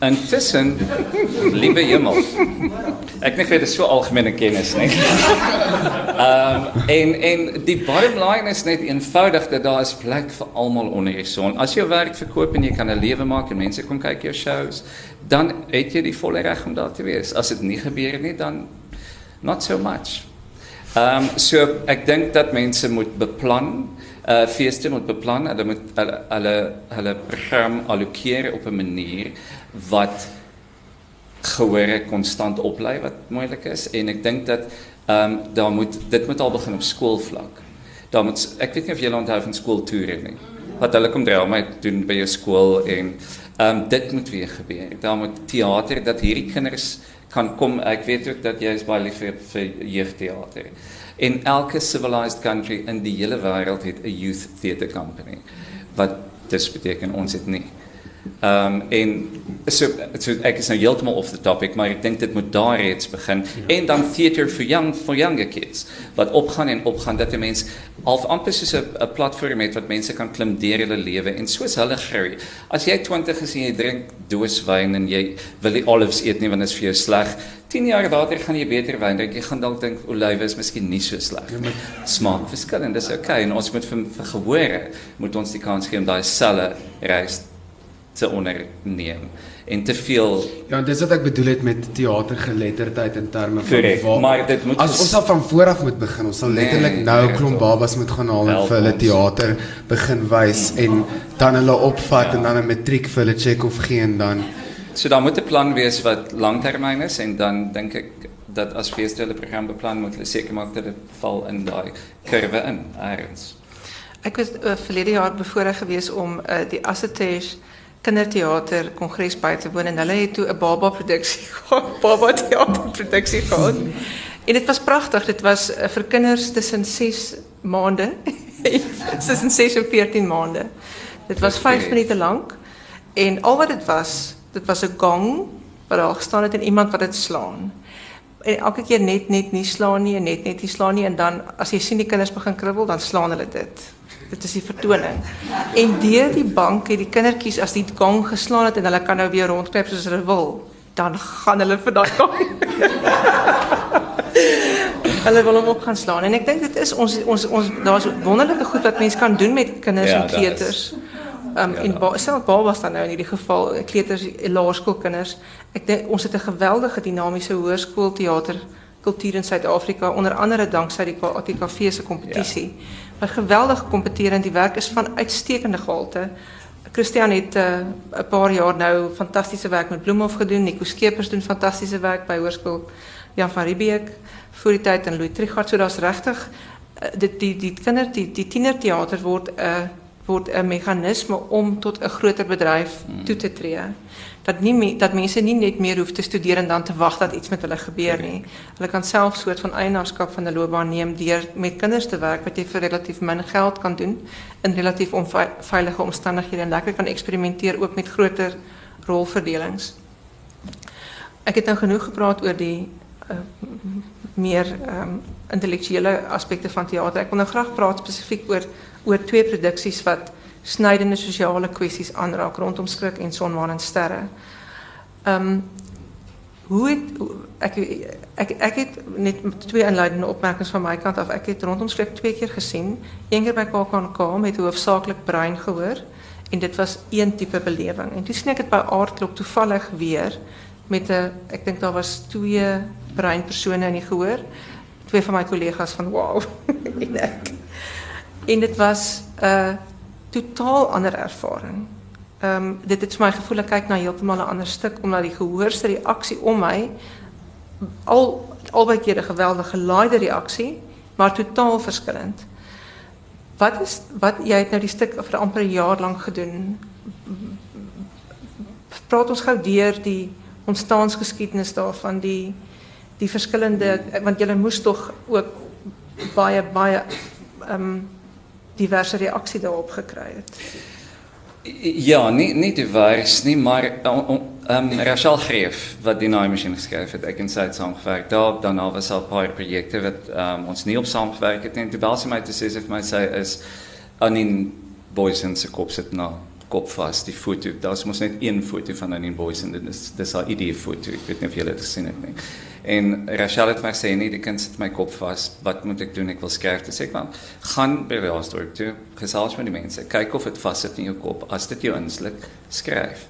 Speaker 2: intussen liewe hemel ek weet dit is so algemene kennis nê ehm um, en en die bottom line is net eenvoudig dat daar is plek vir almal onder die son. As jy werk verkoop en jy kan 'n lewe maak en mense kom kyk jou shows dan het jy die volle reg om daar te wees. As dit nie gebeur nie dan not so much. Ehm um, so ek dink dat mense moet beplan uh feeste moet beplan, hulle moet hulle hulle hulle program allokeer op 'n manier wat gehore konstant oplei wat moontlik is en ek dink dat ehm um, daar moet dit moet al begin op skoolvlak. Daar moet ek weet nie of julle onthou van skooltoere nie. Wat hulle kom drama doen by jou skool en ehm um, dit moet weer gebeur. Daar moet teater dat hierdie kinders kan kom. Ek weet ook dat jy is baie lief vir, vir jeugteater. En elke civilized country in die hele wêreld het 'n youth theatre company. Wat dis beteken ons het nie. Ehm um, en so so ek is nou heeltemal off the topic, maar ek dink dit moet daar reeds begin. Ja. En dan theater for young for younger kids wat opgaan en opgaan dat 'n mens half amper soos 'n platform het wat mense kan klim deur hulle lewe en soos hulle groei. As jy 20 is en jy drink dooswyn en jy wil nie olives eet nie want dit is vir jou sleg. 10 jaar later gaan jy beter wyn drink. Jy gaan dalk dink olywe is miskien nie so sleg nie. Ja, Smaak verskil en dis okay en ons moet vir, vir gehore moet ons die kans gee om daai selle reis te onderneem en te veel
Speaker 3: Ja, dis wat ek bedoel het met teatergeletterdheid in terme van
Speaker 2: Correct, waar maar dit moet
Speaker 3: as ons al van voor af moet begin, ons sal nee, letterlik nou nee, klomp babas moet gaan haal en vir hulle teater begin wys en dan hulle opvat ja. en dan 'n matriek vir hulle check of gee en dan
Speaker 2: So daar moet 'n plan wees wat langtermyn is en dan dink ek dat as feeste hulle program beplan moet hulle seker maak dat dit val in daai kurwe in eers.
Speaker 1: Ek was uh, verlede jaar bevoorreg geweest om uh, die Assetage kinderteater kongres by te woon en hulle het toe 'n baba produksie gehad, baba teater produksie gehad. En dit was pragtig. Dit was uh, vir kinders tussen 6 maande. Tussen 6 en 14 maande. Dit was 5 minute lank en al wat dit was, dit was 'n gong wat daar gestaan het en iemand wat dit slaan. En elke keer net net nie slaan nie en net net nie slaan nie en dan as jy sien die kinders begin kribbel, dan slaan hulle dit. Dit is die vertoning. En deur die bank het die kindertjies as die gong geslaan het en hulle kan nou weer rondkruip soos hulle wil, dan gaan hulle vir daai gong. hulle wil hom op gaan slaan en ek dink dit is ons ons ons daar's wonderlike goed wat mense kan doen met kinders
Speaker 2: Ja,
Speaker 1: en kleuters. Um,
Speaker 2: Ja,
Speaker 1: en ba babas dan nou in hierdie geval kleuters laerskoolkinders. Ek dink ons het 'n geweldige dinamiese hoërskoolteater kultuur in Suid-Afrika onder andere danksy die ATKV se kompetisie. Wat geweldig kompeterend die werk is van uitstekende gehalte. Christian het uh, 'n paar jaar nou fantastiese werk met Bloemhof gedoen. Nico Skeepers doen fantastiese werk by Hoërskool Jan van Riebeeck voor die tyd en Louis Trichardt. So daar's regtig uh, dit die die die die tienerteater word 'n uh, word meganisme om tot 'n groter
Speaker 2: Hmm.
Speaker 1: toe te tree. Dat nie dat mense nie net meer hoef te studeer en dan te wag dat iets met hulle gebeur nie. Hulle kan self soort van eienaarskap van 'n loopbaan neem deur met kinders te werk wat jy vir relatief min geld kan doen in relatief onveilige omstandighede en lekker kan eksperimenteer ook met groter rolverdelings. Ek het nou genoeg gepraat oor die uh, meer um, intellektuele aspekte van teater. Ek wil nou graag praat spesifiek oor oor twee produksies wat snydende sosiale kwessies aanraak rondom skrik en sonmaan en sterre. Ehm um, hoe het ek ek ek het net twee inleidende opmerkings van my kant af. Ek het rondom skrik twee keer gesien. Een keer by KAKNK met hoofsaaklik brein gehoor en dit was een tipe belewing. En toe sien ek dit by toevallig weer met 'n ek dink daar was twee breinpersone in die gehoor. Twee van my kollegas van wow en ek. En dit was 'n totaal ander ervaring. Ehm um, dit het vir my gevoel ek kyk na heeltemal 'n ander stuk omdat die gehoor se reaksie om my al albei keer 'n geweldige gelaaide reaksie, maar totaal verskillend. Wat is wat jy het nou die stuk vir amper 'n jaar lank gedoen. Praat ons gou deur die ontstaansgeskiedenis daarvan die die verskillende want jy moes tog ook baie baie ehm um, diverse reaksie daarop gekry het.
Speaker 2: Ja, nie nie divers nie, maar ehm um, Rachel Greef wat die naai masjien geskryf het, ek en sy het saamgewerk. Daar daarna was al 'n paar projekte wat ehm um, ons nie op saamgewerk het nie. Toe bel sy my te sê sy vir my sê is Annie Boysen se kop sit na kop vas die foto. Daar's mos net een foto van Annie Boysen. Dit is dis haar idee foto. Ek weet nie of julle dit gesien het nie. En Rachel het my sê nee, die kind sit my kop vas. Wat moet ek doen? Ek wil skryf. Dis ek maar gaan by Raasdorp toe, gesels met die mense, kyk of dit vassit in jou kop. As dit jou insluk, skryf.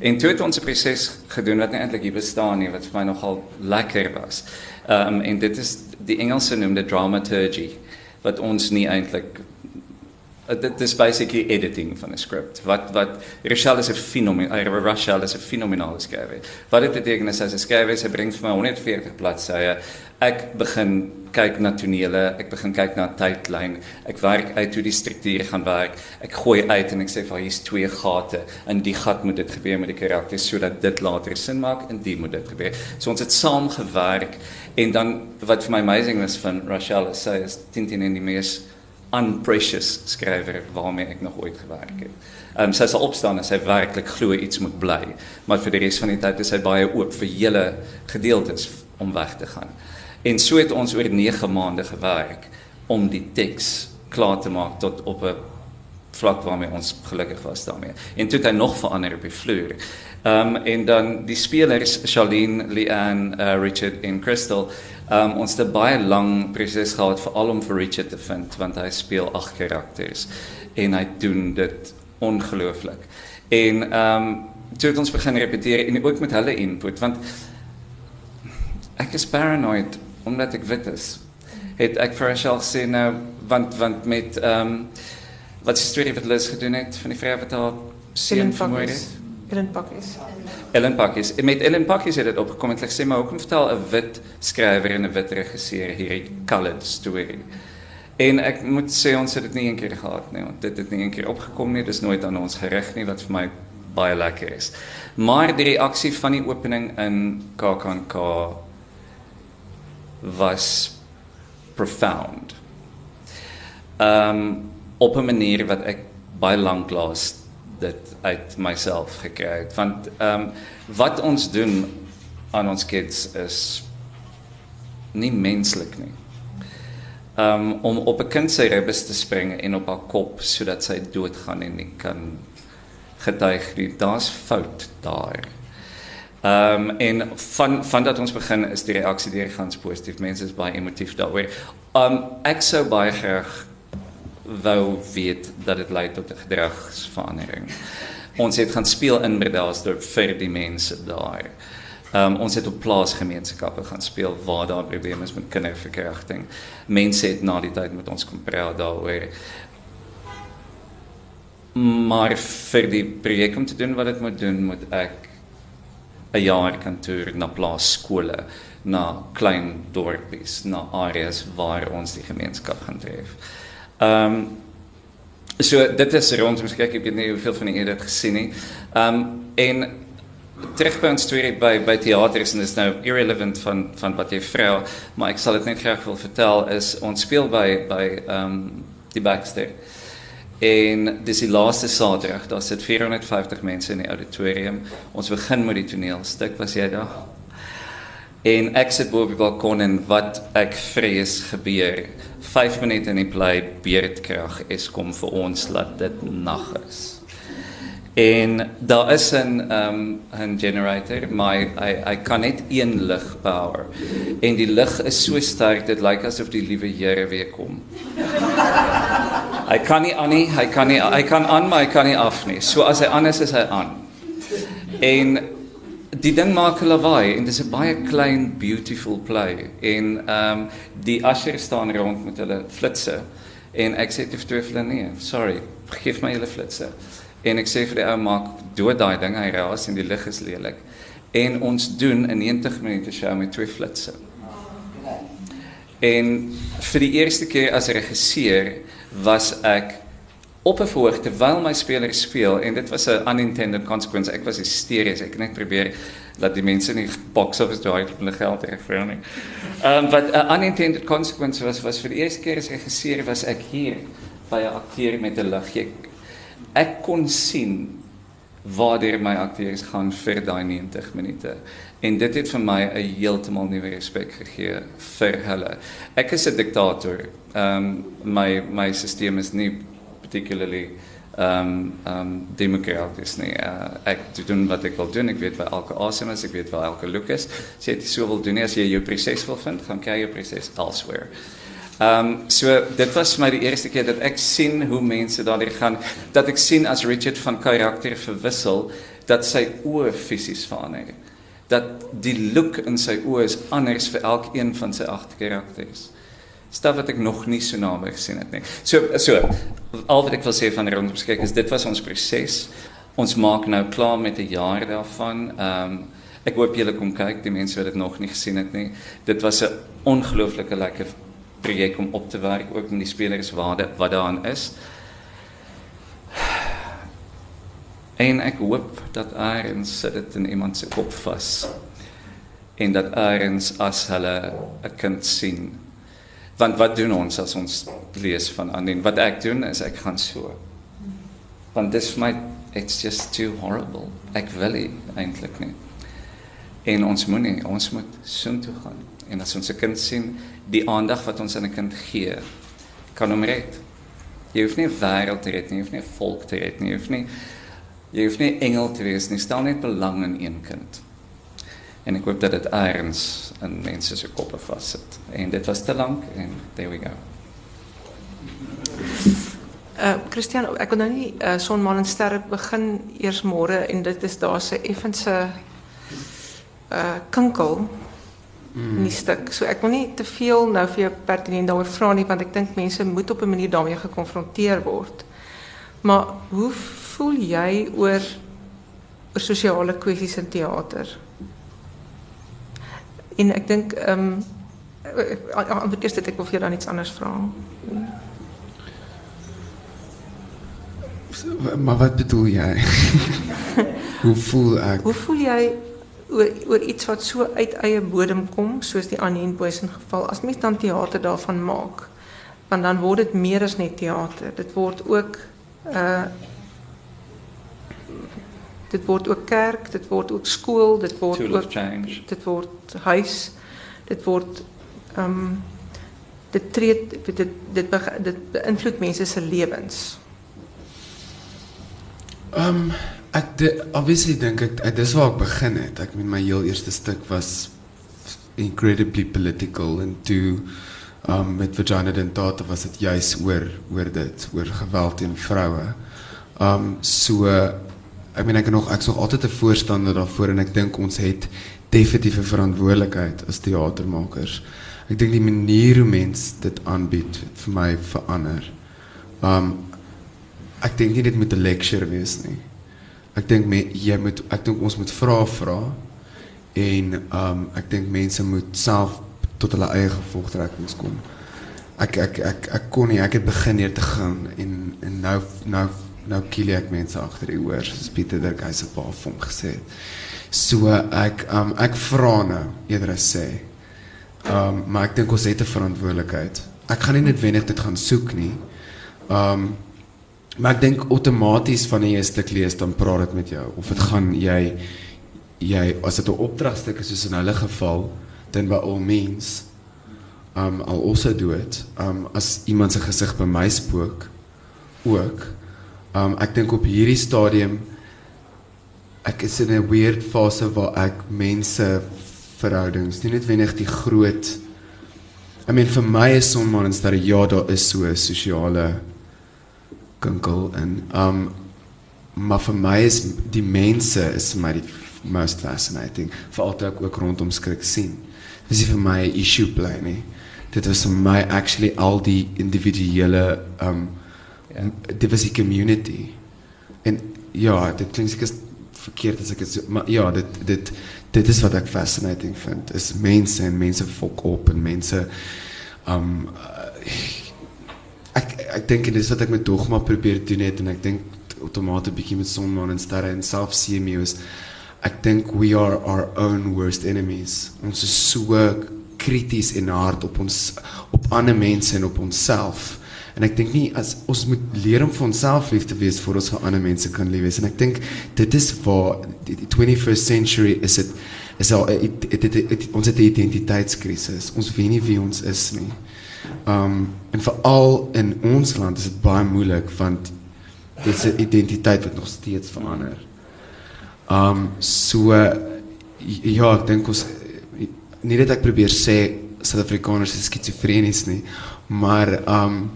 Speaker 2: En toe het ons 'n proses gedoen wat nie eintlik hier bestaan nie, wat vir my nogal lekker was. Ehm um, en dit is die Engelse noem dit dramaturgy wat ons nie eintlik dit is basically editing van 'n script. Wat wat Rachel is 'n fenomen, uh, Rachel is 'n fenomenale skrywer. Wat dit beteken is as 'n skrywer sy bring vir my 140 bladsye. Ek begin kyk na tonele, ek begin kyk na tydlyn. Ek werk uit hoe die struktuur gaan werk. Ek gooi uit en ek sê vir hier's twee gate. In die gat moet dit gebeur met die karakters sodat dit later sin maak en die moet dit gebeur. So ons het saam gewerk en dan wat vir my amazing was van Rachel is sy is Tintin en die mees unprecious skrywer waarmee ek nog ooit gewerk het. Ehm um, sy sal opstaan as sy werklik glo iets moet bly, maar vir die res van die tyd is sy baie oop vir hele gedeeltes om weg te gaan. En so het ons oor 9 maande gewerk om die teks klaar te maak tot op 'n vlak waarmee ons gelukkig was daarmee. En toe het hy nog verander op die vloer. Um, en dan die spelers Charlene, Leanne, uh, Richard en Crystal Um, ons het 'n baie lang proses gehad veral om vir Richard te vind want hy speel ag karakters en hy doen dit ongelooflik. En ehm um, toe het ons begin repeteer en ook met hulle input want ek is paranoid omdat ek wit is. Het ek vir Rachel sê nou want want met ehm um, wat se storie wat Liz gedoen het van die vrou wat haar seun vermoor het.
Speaker 1: Ellen Pakkies.
Speaker 2: Ellen Pakkies. Met Ellen Pakkies het dit opgekom en ek sê maar hoekom vertel 'n wit skrywer en 'n wit regisseur hierdie colored story? En ek moet sê ons het dit nie een keer gehad nie, want dit het nie een keer opgekom nie. Dis nooit aan ons gerig nie wat vir my baie lekker is. Maar die reaksie van die opening in KAKNK was profound. um op 'n manier wat ek baie lank laas dit uit myself gekry het want um wat ons doen aan ons kids is nie menslik nie. Um om op 'n kind se ribbes te spring en op haar kop sodat sy doodgaan en nie kan getuig nie. Daar's fout daar. Ehm um, en van van dat ons begin is die reaksie deur gans positief. Mense is baie emotief daaroor. Ehm um, ek sou baie graag wou weet dat dit lei tot 'n gedragsverandering. Ons het gaan speel in Bredasdorp vir die mense daar. Ehm um, ons het op plaasgemeenskappe gaan speel waar daar probleme is met kinderverkrachting. Mense het na die tyd met ons kom praat daaroor. Maar vir die projek om te doen wat dit moet doen, moet ek 'n jaar kan toer na plaaskole, na klein dorpies, na areas waar ons die gemeenskap gaan tref. Ehm um, so dit is rond ons kyk ek weet nie hoeveel van die dit gesien nie. Ehm um, en terug by ons storie by by teater is en dit is nou irrelevant van van wat jy vra, maar ek sal dit net graag wil vertel is ons speel by by ehm um, die Baxter. En dis die laaste Saterdag, daar sit 450 mense in die auditorium. Ons begin met die toneelstuk, was jy daar? En ek sit bo op die balkon en wat ek vrees gebeur 5 minute in die play beerdkrag is kom vir ons laat dit nag is. En daar is 'n um, 'n generator, maar hy hy kan net een lig power. En die lig is so sterk dit lyk asof die liewe Here weer kom. Hy kan nie aan nie, hy kan nie hy kan aan hy kan nie af nie. So as hy aan is, is hy aan. En die ding maak lawaai en dis 'n baie klein beautiful play. En ehm um, die usher staan rond met hulle flitsse en ek sê te vir hulle nee sorry geef my julle flitsse en ek sê vir die ou maak dood daai ding hy raas en die lig is lelik en ons doen 'n 90 minute show met twee flitsse en vir die eerste keer as regisseur was ek op 'n verhoog terwyl my spelers speel en dit was 'n unintended consequence. Ek was hysteries. Ek het net probeer dat die mense nie box office toe uit hulle geld terugvra nie. Ehm um, but 'n unintended consequence was was vir die eerste keer as regisseur was ek hier by 'n akteur met 'n lig. Ek, ek kon sien waar my akteurs gaan vir daai 90 minute. En dit het vir my 'n heeltemal nuwe respek gegee vir hulle. Ek is 'n diktator. Ehm um, my my stelsel is nie particularly um um democraties nie. Uh, ek doen wat ek wil doen. Ek weet waar elke asem is, ek weet waar elke look is. As jy dit so wil doen, as jy jou proses wil vind, gaan kry jou proses elsewhere. Um so dit was vir my die eerste keer dat ek sien hoe mense daardeur gaan, dat ek sien as Richard van karakter verwissel dat sy oë fisies verander. Dat die look in sy oë is anders vir elkeen van sy agt karakters staf wat ek nog nie so naby gesien het nie. So so al wat ek wil sê van rondom kyk is dit was ons proses. Ons maak nou klaar met 'n jaar daarvan. Ehm um, ek hoop julle kom kyk, die mense wat dit nog nie gesien het nie. Dit was 'n ongelooflike lekker projek om op te werk ook met die spelers waarde wat daarin is. En ek hoop dat eers sit dit in iemand se kop vas en dat eers as hulle 'n kind sien Want wat doen ons as ons lees van Andien? Wat ek doen is ek gaan so. Want dis vir my it's just too horrible. Ek wil nie eintlik nie. En ons moet nie, ons moet soheen toe gaan. En as ons 'n kind sien, die aandag wat ons aan 'n kind gee, kan hom red. Jy hoef nie wêreld te red nie, jy hoef nie volk te red nie, jy hoef nie jy hoef nie engel te wees nie. Stel net belang in een kind. En ek hoop dat dit eers in mense se koppe vassit. En dit was te lank en there we go.
Speaker 1: Uh Christian, ek wil nou nie uh, son maan en sterre begin eers môre en dit is daar se effense uh kinkel mm. in die stuk. So ek wil nie te veel nou vir jou pertinent daaroor vra nie want ek dink mense moet op 'n manier daarmee gekonfronteer word. Maar hoe voel jy oor oor sosiale kwessies in teater? En ek dink ehm um, aan eers dit ek wil jou dan iets anders vra.
Speaker 3: Maar wat bedoel jy? Hoe voel ek?
Speaker 1: Hoe voel jy oor oor iets wat so uit eie bodem kom soos die Annie Boysen geval as mens dan teater daarvan maak? Want dan word dit meer as net teater. Dit word ook uh dit word ook kerk, dit word ook skool, dit word
Speaker 2: Tool of
Speaker 1: ook
Speaker 2: change.
Speaker 1: dit word huis, dit word ehm um, dit tree dit dit dit, beg- dit beïnvloed mense se lewens.
Speaker 3: Um ek de, obviously dink ek ek- dis waar ek begin het. Ek meen my heel eerste stuk was incredibly political and toe um met Vagina Dentata was dit juis oor oor dit, oor geweld teen vroue. Um so ek meen ek nog ek's nog altyd 'n voorstander daarvoor en ek dink ons het definitief 'n verantwoordelikheid as teatermakers. Ek dink die manier hoe mens dit aanbied vir my verander. Um ek dink nie dit moet 'n lecture wees nie. Ek dink jy moet ek dink ons moet vra vra en um ek dink mense moet self tot hulle eie gevolgtrekkings kom. Ek ek ek ek kon nie ek het begin hier te gaan en en nou nou nou kiel ek mense agter die oor soos Pieter Dirk hy se pa vir hom gesê het. So ek um ek vra nou eerder as sê. Um maar ek dink ons het 'n verantwoordelikheid. Ek gaan nie noodwendig dit gaan soek nie. Um Maar ek dink outomaties wanneer jy 'n stuk lees dan praat dit met jou of dit gaan jy jy as dit 'n opdragstuk is soos in hulle geval dan by all means um I'll also do it. Um as iemand se gesig by my spook ook. Um ek dink op hierdie stadium ek is in 'n weird fase waar ek mense verhoudings nie noodwendig die groot I mean vir my is en sterre ja daar is so 'n sosiale kinkel en um maar vir my is die mense is vir my die most fascinating veral toe ek ook rondom skrik sien. Dis nie vir my 'n issue bly nie. Dit was vir my actually al die individuele um
Speaker 2: Ja.
Speaker 3: dit was die community. En ja, dit klink seker verkeerd as ek dit so, maar ja, dit dit dit is wat ek fascinating vind. Is mense en mense fok op en mense um ek ek dink en dis wat ek met dogma probeer doen het en ek dink outomaties bietjie met sonmaan en sterre en self CMU is ek dink we are our own worst enemies. Ons is so krities en hard op ons op ander mense en op onsself. En ek dink nie as ons moet leer om vir onsself lief te wees voor ons vir ander mense kan lief wees. En ek dink dit is waar die, die 21st century is dit is al ons het 'n identiteitskrisis. Ons weet nie wie ons is nie. Um en veral in ons land is dit baie moeilik want dit 'n identiteit wat nog steeds verander. Um so ja, ek dink ons nie dat ek probeer sê Suid-Afrikaners is skizofrenies nie, maar um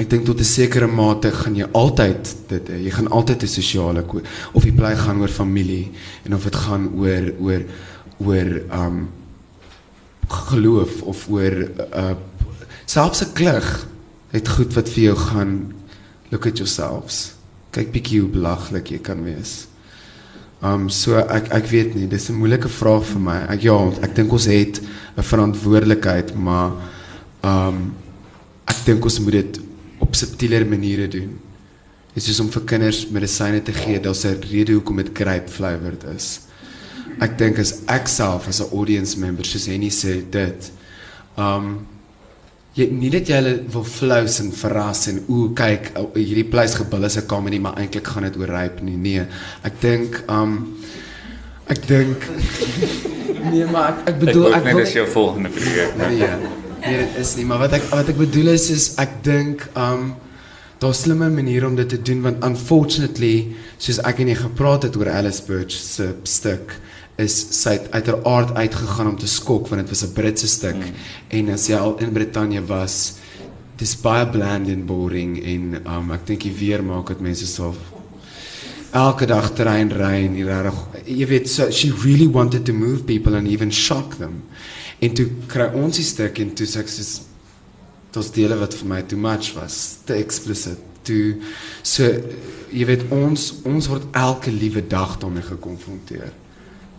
Speaker 3: ek dink tot 'n sekere mate gaan jy altyd dit hê. Jy gaan altyd 'n sosiale of jy bly gaan oor familie en of dit gaan oor oor oor um geloof of oor uh selfs 'n klug het goed wat vir jou gaan look at yourselves. Kyk bietjie hoe belaglik jy kan wees. Um so ek ek weet nie, dis 'n moeilike vraag vir my. Ek ja, ek dink ons het 'n verantwoordelikheid, maar um ek dink ons moet dit op subtieler maniere doen. Dit is om vir kinders medisyne te gee, daar's 'n rede hoekom dit grape flavored is. Ek dink as ek self as 'n audience member soos Henny sê dit um jy nie dat jy hulle wil flous en verras en o kyk hierdie pleis gebil is 'n comedy maar eintlik gaan dit oor rape nie nee ek dink um ek dink nee maar ek, ek
Speaker 2: Ek
Speaker 3: bedoel ek,
Speaker 2: net
Speaker 3: wil
Speaker 2: dis jou volgende projek. né?
Speaker 3: nee nee dit is nie maar wat ek wat ek bedoel is is ek dink um daar's slimme maniere om dit te doen want unfortunately soos ek en jy gepraat het oor Alice Birch se stuk is sy het uiteraard uitgegaan om te skok want dit was 'n Britse stuk mm. en as jy al in Brittanje was dis baie bland en boring en um, ek dink die weer maak dit mense so elke dag trein ry en hier reg jy weet so she really wanted to move people and even shock them en toe kry ons die stuk en toe sê ek soos daar's dele wat vir my too much was te explicit. Toe so jy weet ons ons word elke liewe dag daarmee gekonfronteer.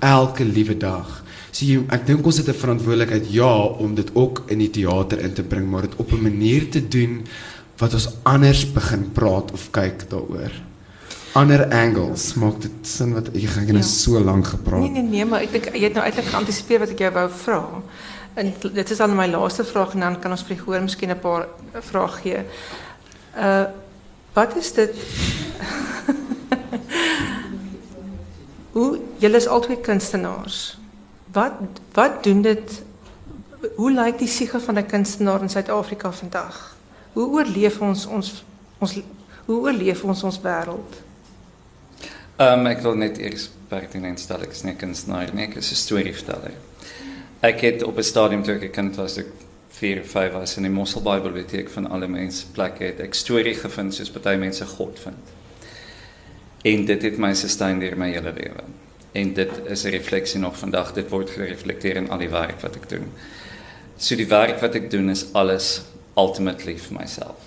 Speaker 3: Elke liewe dag. So jy, ek dink ons het 'n verantwoordelikheid ja om dit ook in die teater in te bring maar dit op 'n manier te doen wat ons anders begin praat of kyk daaroor ander angles maak dit sin wat ek gaan
Speaker 1: Ja.
Speaker 3: so lank gepraat
Speaker 1: Nee nee nee, maar ek dink jy het nou eintlik geantisipeer wat ek jou wou vra. en dit is dan my laaste vraag en dan kan ons vir die gehoor miskien 'n paar vrae gee. Uh wat is dit Hoe julle is albei kunstenaars. Wat wat doen dit hoe lyk die siege van 'n kunstenaar in Suid-Afrika vandag? Hoe oorleef ons ons ons hoe oorleef ons ons wêreld?
Speaker 2: Um, ek wil net eers pertinent stel ek is nie kunstenaar nie, ek is 'n storieverteller. Ek het op 'n stadium toe ek 'n kind was, ek 4 of 5 was in die Mosselbaai biblioteek van alle mense plekke het ek storie gevind soos baie mense God vind. En dit het my sustain deur my hele lewe. En dit is 'n refleksie nog vandag, dit word gereflekteer in al die werk wat ek doen. So die werk wat ek doen is alles ultimately vir myself.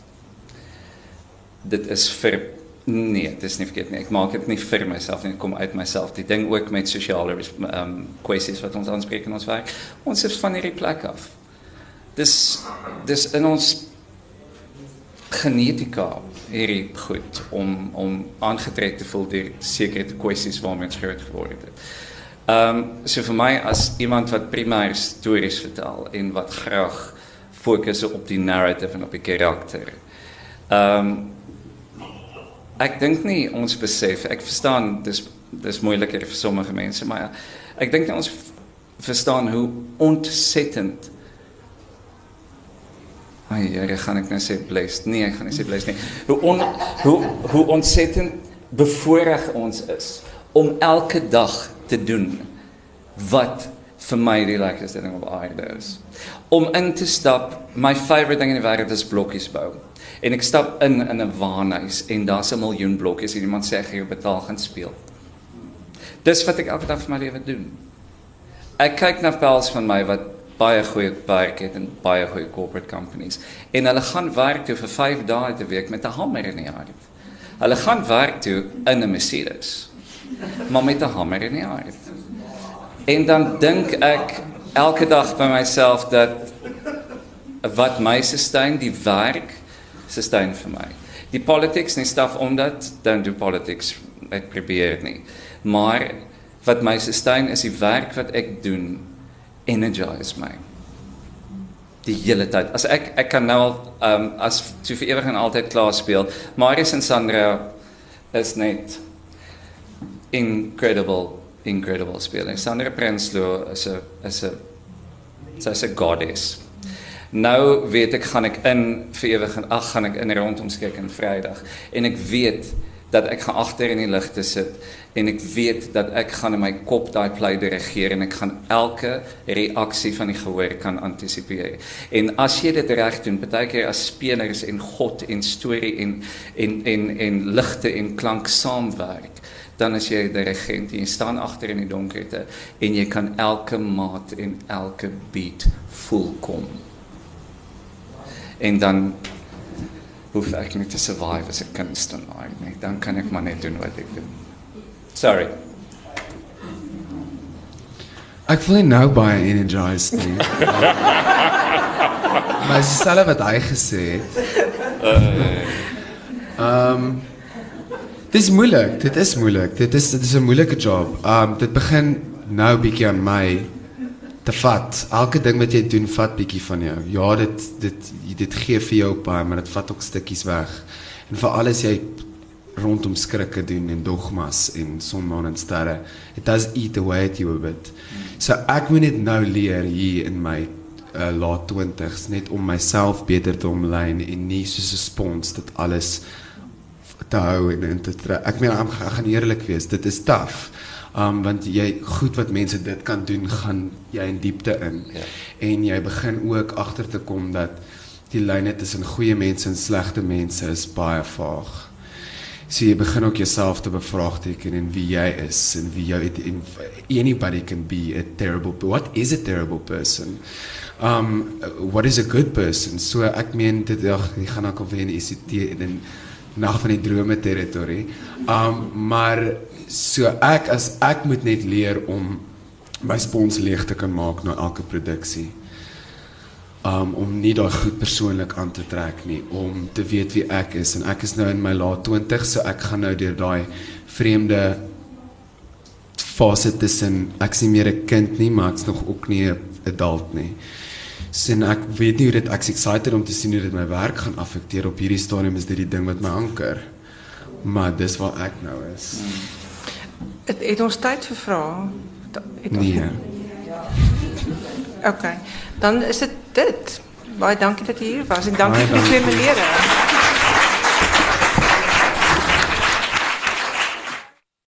Speaker 2: Dit is vir nee, dit is nie verkeerd nie. Ek maak dit nie vir myself nie, dit kom uit myself. Die ding ook met sosiale ehm um, kwessies wat ons aanspreek in ons werk. Ons is van hierdie plek af. Dis dis in ons genetika hierdie goed om om aangetrek te voel deur sekere kwessies waarmee ons groot geword het. Ehm um, so vir my as iemand wat primêr stories vertel en wat graag fokus op die narrative en op die karakter. Ehm um, ek dink nie ons besef, ek verstaan dis dis moeiliker vir sommige mense, maar ek dink ons verstaan hoe ontsettend Ai, ja, gaan ek nou sê blessed. Nee, ek gaan nie sê blessed nie. Hoe on, hoe hoe ontsettend bevoorreg ons is om elke dag te doen wat vir my die lekkerste ding op aarde is. Om in te stap, my favorite ding in die wêreld is blokkies bou. En ek stap in in 'n waanhuis en daar's 'n miljoen blokkies en iemand sê jy betaal gaan speel. Dis wat ek elke dag vir my lewe doen. Ek kyk na pels van my wat baie goeie werk het in baie goeie corporate companies en hulle gaan werk toe vir 5 dae te week met 'n hamer in die hand. Hulle gaan werk toe in 'n Mercedes. Maar met 'n hamer in die hand. En dan dink ek elke dag by myself dat wat my sustain die werk sustain vir my. Die politics en stuff omdat don't do politics ek probeer nie. Maar wat my sustain is die werk wat ek doen energize my die hele tyd. As ek ek kan nou al ehm um, as so vir ewig en altyd klaar speel. Marius en Sandra is net incredible incredible spelers. Sandra Prinsloo is 'n is 'n sy's 'n goddess. Nou weet ek gaan ek in vir ewig en ag gaan ek in rondom skek en Vrydag en ek weet dat ek gaan agter in die ligte sit en ek weet dat ek gaan in my kop daai play dirigeer en ek gaan elke reaksie van die gehoor kan antisipeer. En as jy dit reg doen, baie keer as spelers en God en storie en en en en ligte en klank saamwerk, dan as jy 'n dirigent en jy staan agter in die donkerte en jy kan elke maat en elke beat voel kom. En dan hoef ek nie te survive as 'n kunstenaar nie. Dan kan ek maar net doen wat ek doen. Sorry.
Speaker 3: Ek voel nou baie energized nie. maar dis selfs wat hy gesê het. Ehm um, Dit is moeilik. Dit is moeilik. Dit is dit is 'n moeilike job. Ehm um, dit begin nou bietjie aan my te vat. Elke ding wat jy doen vat bietjie van jou. Ja, dit dit dit gee vir jou baie, maar dit vat ook stukkies weg. En vir alles jy rondom skrikke doen en dogmas en sonmaan en sterre. It does eat away at you a bit. So ek moet net nou leer hier in my uh, laat 20s net om myself beter te omlyn en nie soos 'n spons dit alles te hou en, en te trek. Ek meen ek gaan eerlik wees, dit is taaf. Um want jy goed wat mense dit kan doen, gaan jy in diepte in. Ja. En jy begin ook agter te kom dat die lyne tussen goeie mense en slegte mense is baie vaag. So jy begin ook jouself te bevraagteken en wie jy is en wie jy en anybody can be a terrible what is a terrible person? Um what is a good person? So ek meen dit ag jy gaan ook alweer in ICT in nag van die drome territorie. Um maar so ek as ek moet net leer om my spons leeg te kan maak na elke produksie um, om nie daai goed persoonlik aan te trek nie, om te weet wie ek is en ek is nou in my laat 20, so ek gaan nou deur daai vreemde fase tussen ek's nie meer 'n kind nie, maar ek's nog ook nie adult nie. Sin ek weet nie hoe dit ek's excited om te sien hoe dit my werk gaan affekteer op hierdie stadium is dit die ding wat my anker. Maar dis waar ek nou is.
Speaker 1: Het, het ons tyd vir vrae? Da- Het ons
Speaker 3: Nee.
Speaker 1: OK. Dan is dit dit. Baie dankie dat jy hier was en dankie
Speaker 3: Baie
Speaker 1: vir die twee
Speaker 3: dankie.
Speaker 1: menere.